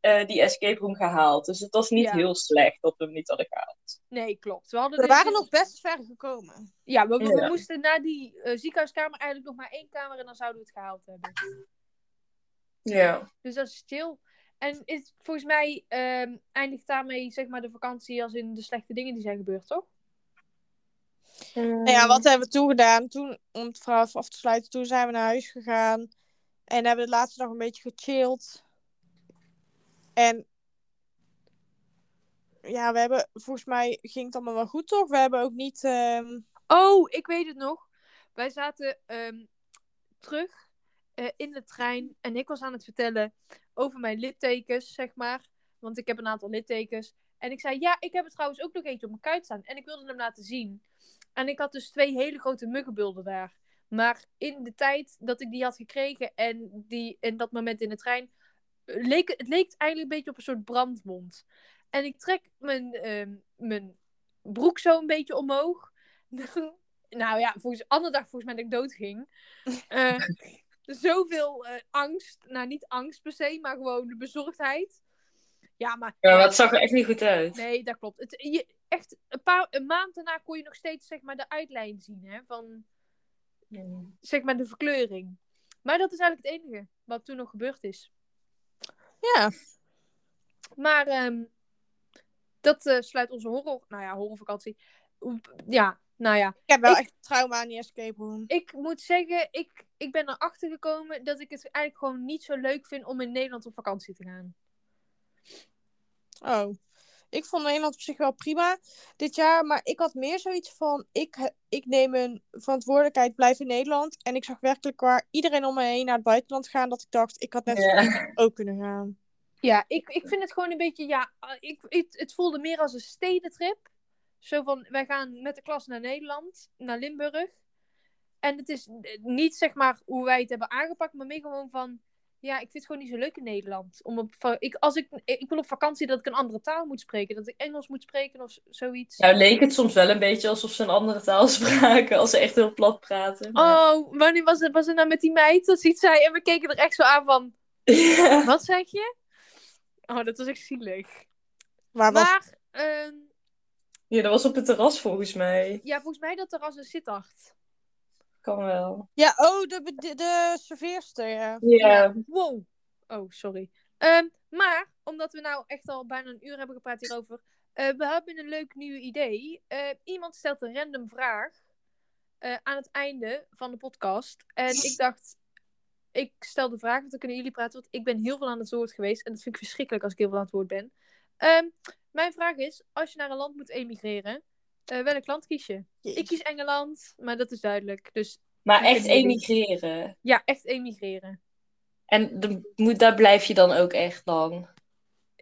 eh die escape room gehaald. Dus het was niet Ja. heel slecht dat we hem niet hadden gehaald. Nee, klopt. We, hadden We dus- waren nog best ver gekomen. Ja, we, we- we Ja. moesten na die eh, ziekenhuiskamer eigenlijk nog maar één kamer en dan zouden we het gehaald hebben. Ja. Dus dat is chill. En is, volgens mij ehm, eindigt daarmee zeg maar de vakantie als in de slechte dingen die zijn gebeurd, toch? Nou ja, wat hebben we toen gedaan? Toen, om het verhaal af te sluiten, toen zijn we naar huis gegaan. En hebben de laatste dag een beetje gechilled. En ja, we hebben, volgens mij ging het allemaal wel goed, toch? We hebben ook niet, ehm, Oh, ik weet het nog. Wij zaten ehm, terug eh, in de trein en ik was aan het vertellen over mijn littekens, zeg maar. Want ik heb een aantal littekens. En ik zei, ja, ik heb er trouwens ook nog eentje op mijn kuit staan. En ik wilde hem laten zien. En ik had dus twee hele grote muggenbulden daar. Maar in de tijd dat ik die had gekregen en die in dat moment in de trein, leek, het leek eigenlijk een beetje op een soort brandwond. En ik trek mijn, ehm, mijn broek zo een beetje omhoog. nou ja, volgens, andere dag volgens mij dat ik dood ging. Eh, zoveel eh, angst. Nou, niet angst per se, maar gewoon de bezorgdheid. Ja, maar... Ja, maar het zag er echt niet goed uit. Nee, dat klopt. Het, je, echt, een, paar, een maand daarna kon je nog steeds zeg maar, de uitlijn zien hè, van zeg maar, de verkleuring. Maar dat is eigenlijk het enige wat toen nog gebeurd is. ja. Maar ehm, dat eh, sluit onze horror... Nou ja, horrorvakantie. Ja, nou ja. Ik heb wel Ik- echt trauma aan die escape room. Ik moet zeggen, ik, ik ben erachter gekomen dat ik het eigenlijk gewoon niet zo leuk vind om in Nederland op vakantie te gaan. Oh. Ik vond Nederland op zich wel prima dit jaar, maar ik had meer zoiets van: ik, ik neem een verantwoordelijkheid, blijf in Nederland. En ik zag werkelijk waar iedereen om me heen naar het buitenland gaan, dat ik dacht: ik had net ook kunnen gaan. Ja, ik, ik vind het gewoon een beetje, ja, ik, ik, het voelde meer als een stedentrip. Zo van, wij gaan met de klas naar Nederland, naar Limburg. En het is eh, niet zeg maar hoe wij het hebben aangepakt, maar meer gewoon van, ja, ik vind het gewoon niet zo leuk in Nederland. Om op, ik, als ik, ik wil op vakantie dat ik een andere taal moet spreken, dat ik Engels moet spreken of zoiets. Nou leek het soms wel een beetje alsof ze een andere taal spraken. Als ze echt heel plat praten. maar- Oh, wanneer was het, was het nou met die meid? Dat ziet zij en we keken er echt zo aan van, Ja. wat zeg je? Oh, dat was echt zielig. Waar was Maar, ehm, ja, dat was op het terras volgens mij. ja, volgens mij dat terras een Sittard. Kan wel. Ja, oh, de, de, de serveerster, ja. Ja. Wow. Oh, sorry. Ehm, maar, omdat we nou echt al bijna een uur hebben gepraat hierover. eh, we hebben een leuk nieuw idee. Eh, iemand stelt een random vraag eh, aan het einde van de podcast. En ik dacht, ik stel de vraag, want dan kunnen jullie praten. Want ik ben heel veel aan het woord geweest. En dat vind ik verschrikkelijk als ik heel veel aan het woord ben. Ehm, mijn vraag is, als je naar een land moet emigreren, eh, welk land kies je? Ik kies Engeland, maar dat is duidelijk. Dus Maar echt het emigreren. ja, echt emigreren. En de, moet, daar blijf je dan ook echt lang.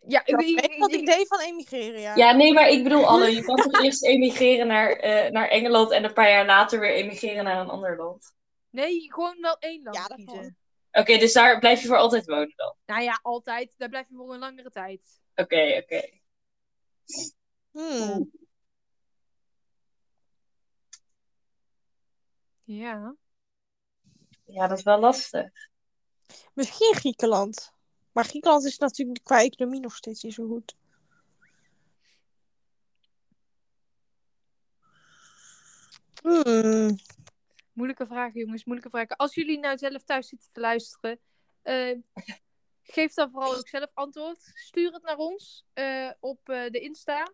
Ja, ik, weet wat ik deed van emigreren, ja. Ja, nee, maar ik bedoel, Anne, je kan toch eerst emigreren naar, eh, naar Engeland en een paar jaar later weer emigreren naar een ander land. Nee, gewoon wel één land Ja, dat kiezen. Oké, dus daar blijf je voor altijd wonen dan. Nou ja, altijd. Daar blijf je voor een langere tijd. Oké, oké. Hmm. Ja. Ja, dat is wel lastig. Misschien Griekenland. Maar Griekenland is natuurlijk qua economie nog steeds niet zo goed. Hmm. Moeilijke vragen, jongens. Moeilijke vragen. Als jullie nou zelf thuis zitten te luisteren, eh, geef dan vooral ook zelf antwoord. Stuur het naar ons eh, op eh, de Insta.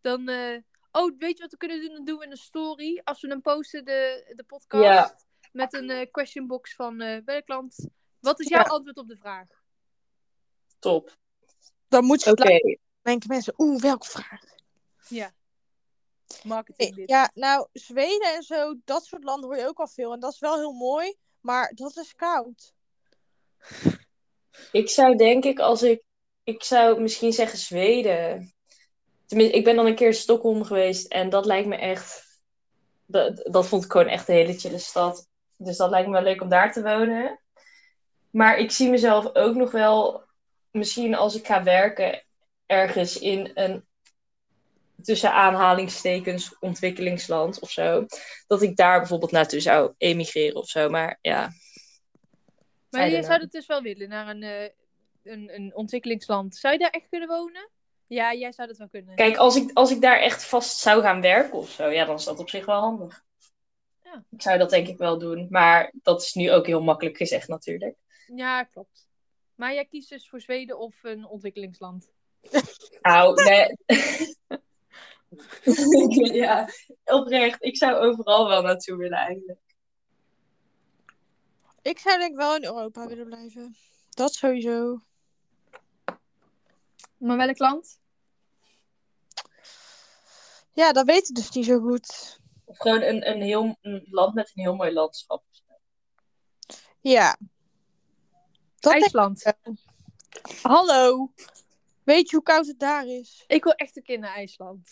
Dan, eh, oh, weet je wat we kunnen doen? Dan doen we een story. Als we dan posten, de, de podcast. Ja. Met een eh, question box van eh welk land. Wat is jouw Ja. antwoord op de vraag? Top. Dan moet je laten denken mensen, oeh, welke vraag? Ja. Marketing dit. Ja, nou, Zweden en zo, dat soort landen hoor je ook al veel. En dat is wel heel mooi, maar dat is koud. Ik zou denk ik als ik... Ik zou misschien zeggen Zweden. Tenminste, ik ben dan een keer in Stockholm geweest en dat lijkt me echt... Dat, dat vond ik gewoon echt een hele chille stad. Dus dat lijkt me wel leuk om daar te wonen. Maar ik zie mezelf ook nog wel, misschien als ik ga werken, ergens in een tussen aanhalingstekens ontwikkelingsland of zo. Dat ik daar bijvoorbeeld naartoe zou emigreren of zo. Maar ja. Maar je zou dat dus wel willen, naar een, eh, een, een ontwikkelingsland. Zou je daar echt kunnen wonen? Ja, jij zou dat wel kunnen. Kijk, als ik, als ik daar echt vast zou gaan werken of zo, ja, dan is dat op zich wel handig. Ja. Ik zou dat denk ik wel doen. Maar dat is nu ook heel makkelijk gezegd natuurlijk. Ja, klopt. Maar jij kiest dus voor Zweden of een ontwikkelingsland. Nou, nee. ja, oprecht. Ik zou overal wel naartoe willen eigenlijk. Ik zou denk ik wel in Europa willen blijven. Dat sowieso. Maar welk land? Ja, dat weet ik dus niet zo goed. Of gewoon een, een, heel, een land met een heel mooi landschap. Ja. Dat ik IJsland. Hallo. Weet je hoe koud het daar is? Ik wil echt een keer naar IJsland.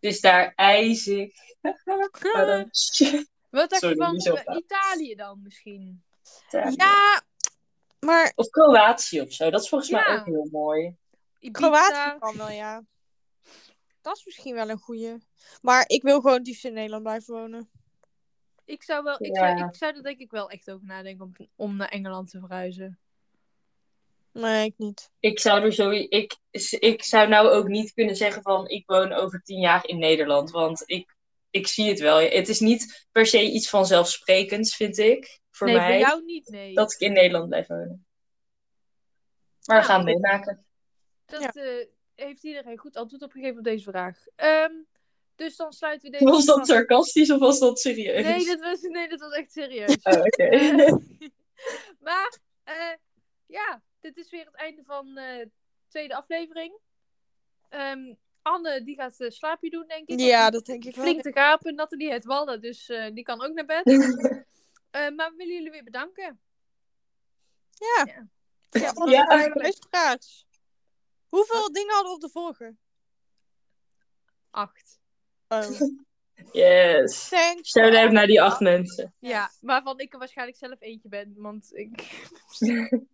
Het is daar ijzig. Wat dacht Sorry, je van eh. Italië dan misschien? Ja, maar Of Kroatië of zo. Dat is volgens mij ook heel mooi. Ibiza. Kroatië kan wel, ja. Dat is misschien wel een goeie. Maar ik wil gewoon liefst in Nederland blijven wonen. Ik zou, wel, ik, Ja. zou, ik zou er denk ik wel echt over nadenken om, om naar Engeland te verhuizen. Nee, ik niet. Ik zou er zo, ik, ik zou nou ook niet kunnen zeggen van ik woon over tien jaar in Nederland. Want ik, ik zie het wel. Het is niet per se iets vanzelfsprekends, vind ik. Voor nee, mij. voor jou niet, nee. Dat ik in Nederland blijf wonen. Maar we gaan het meemaken. Dat eh, heeft iedereen goed antwoord op gegeven op deze vraag. Ehm, dus dan sluiten we deze Was dat sarcastisch of was dat serieus? Nee, dat was, nee, dat was echt serieus. Oh, oké. Eh, maar eh, ja, dit is weer het einde van de tweede aflevering. Ehm, Anne, die gaat uh, slaapje doen, denk ik. Ja, dat denk ik wel. Flink te gapen. Nathalie het wallen, dus eh, die kan ook naar bed. Eh, maar we willen jullie weer bedanken. Ja. Ja. Ja, Ja. Hoeveel dingen hadden we op de vorige? Acht. Oh. Yes. Thanks. Shout-out naar die acht mensen. Ja, waarvan ik er waarschijnlijk zelf eentje ben. Want ik...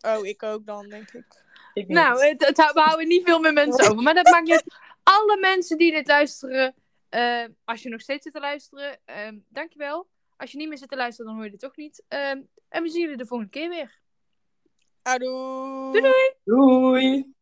Oh, ik ook dan, denk ik. Ik nou, het, het, we houden niet veel meer mensen over. Maar dat maakt niet uit. Alle mensen die dit luisteren, eh, als je nog steeds zit te luisteren, ehm, dankjewel. Als je niet meer zit te luisteren, dan hoor je dit toch niet. Ehm, en we zien jullie de volgende keer weer. Adoe. Doei doei! Doei.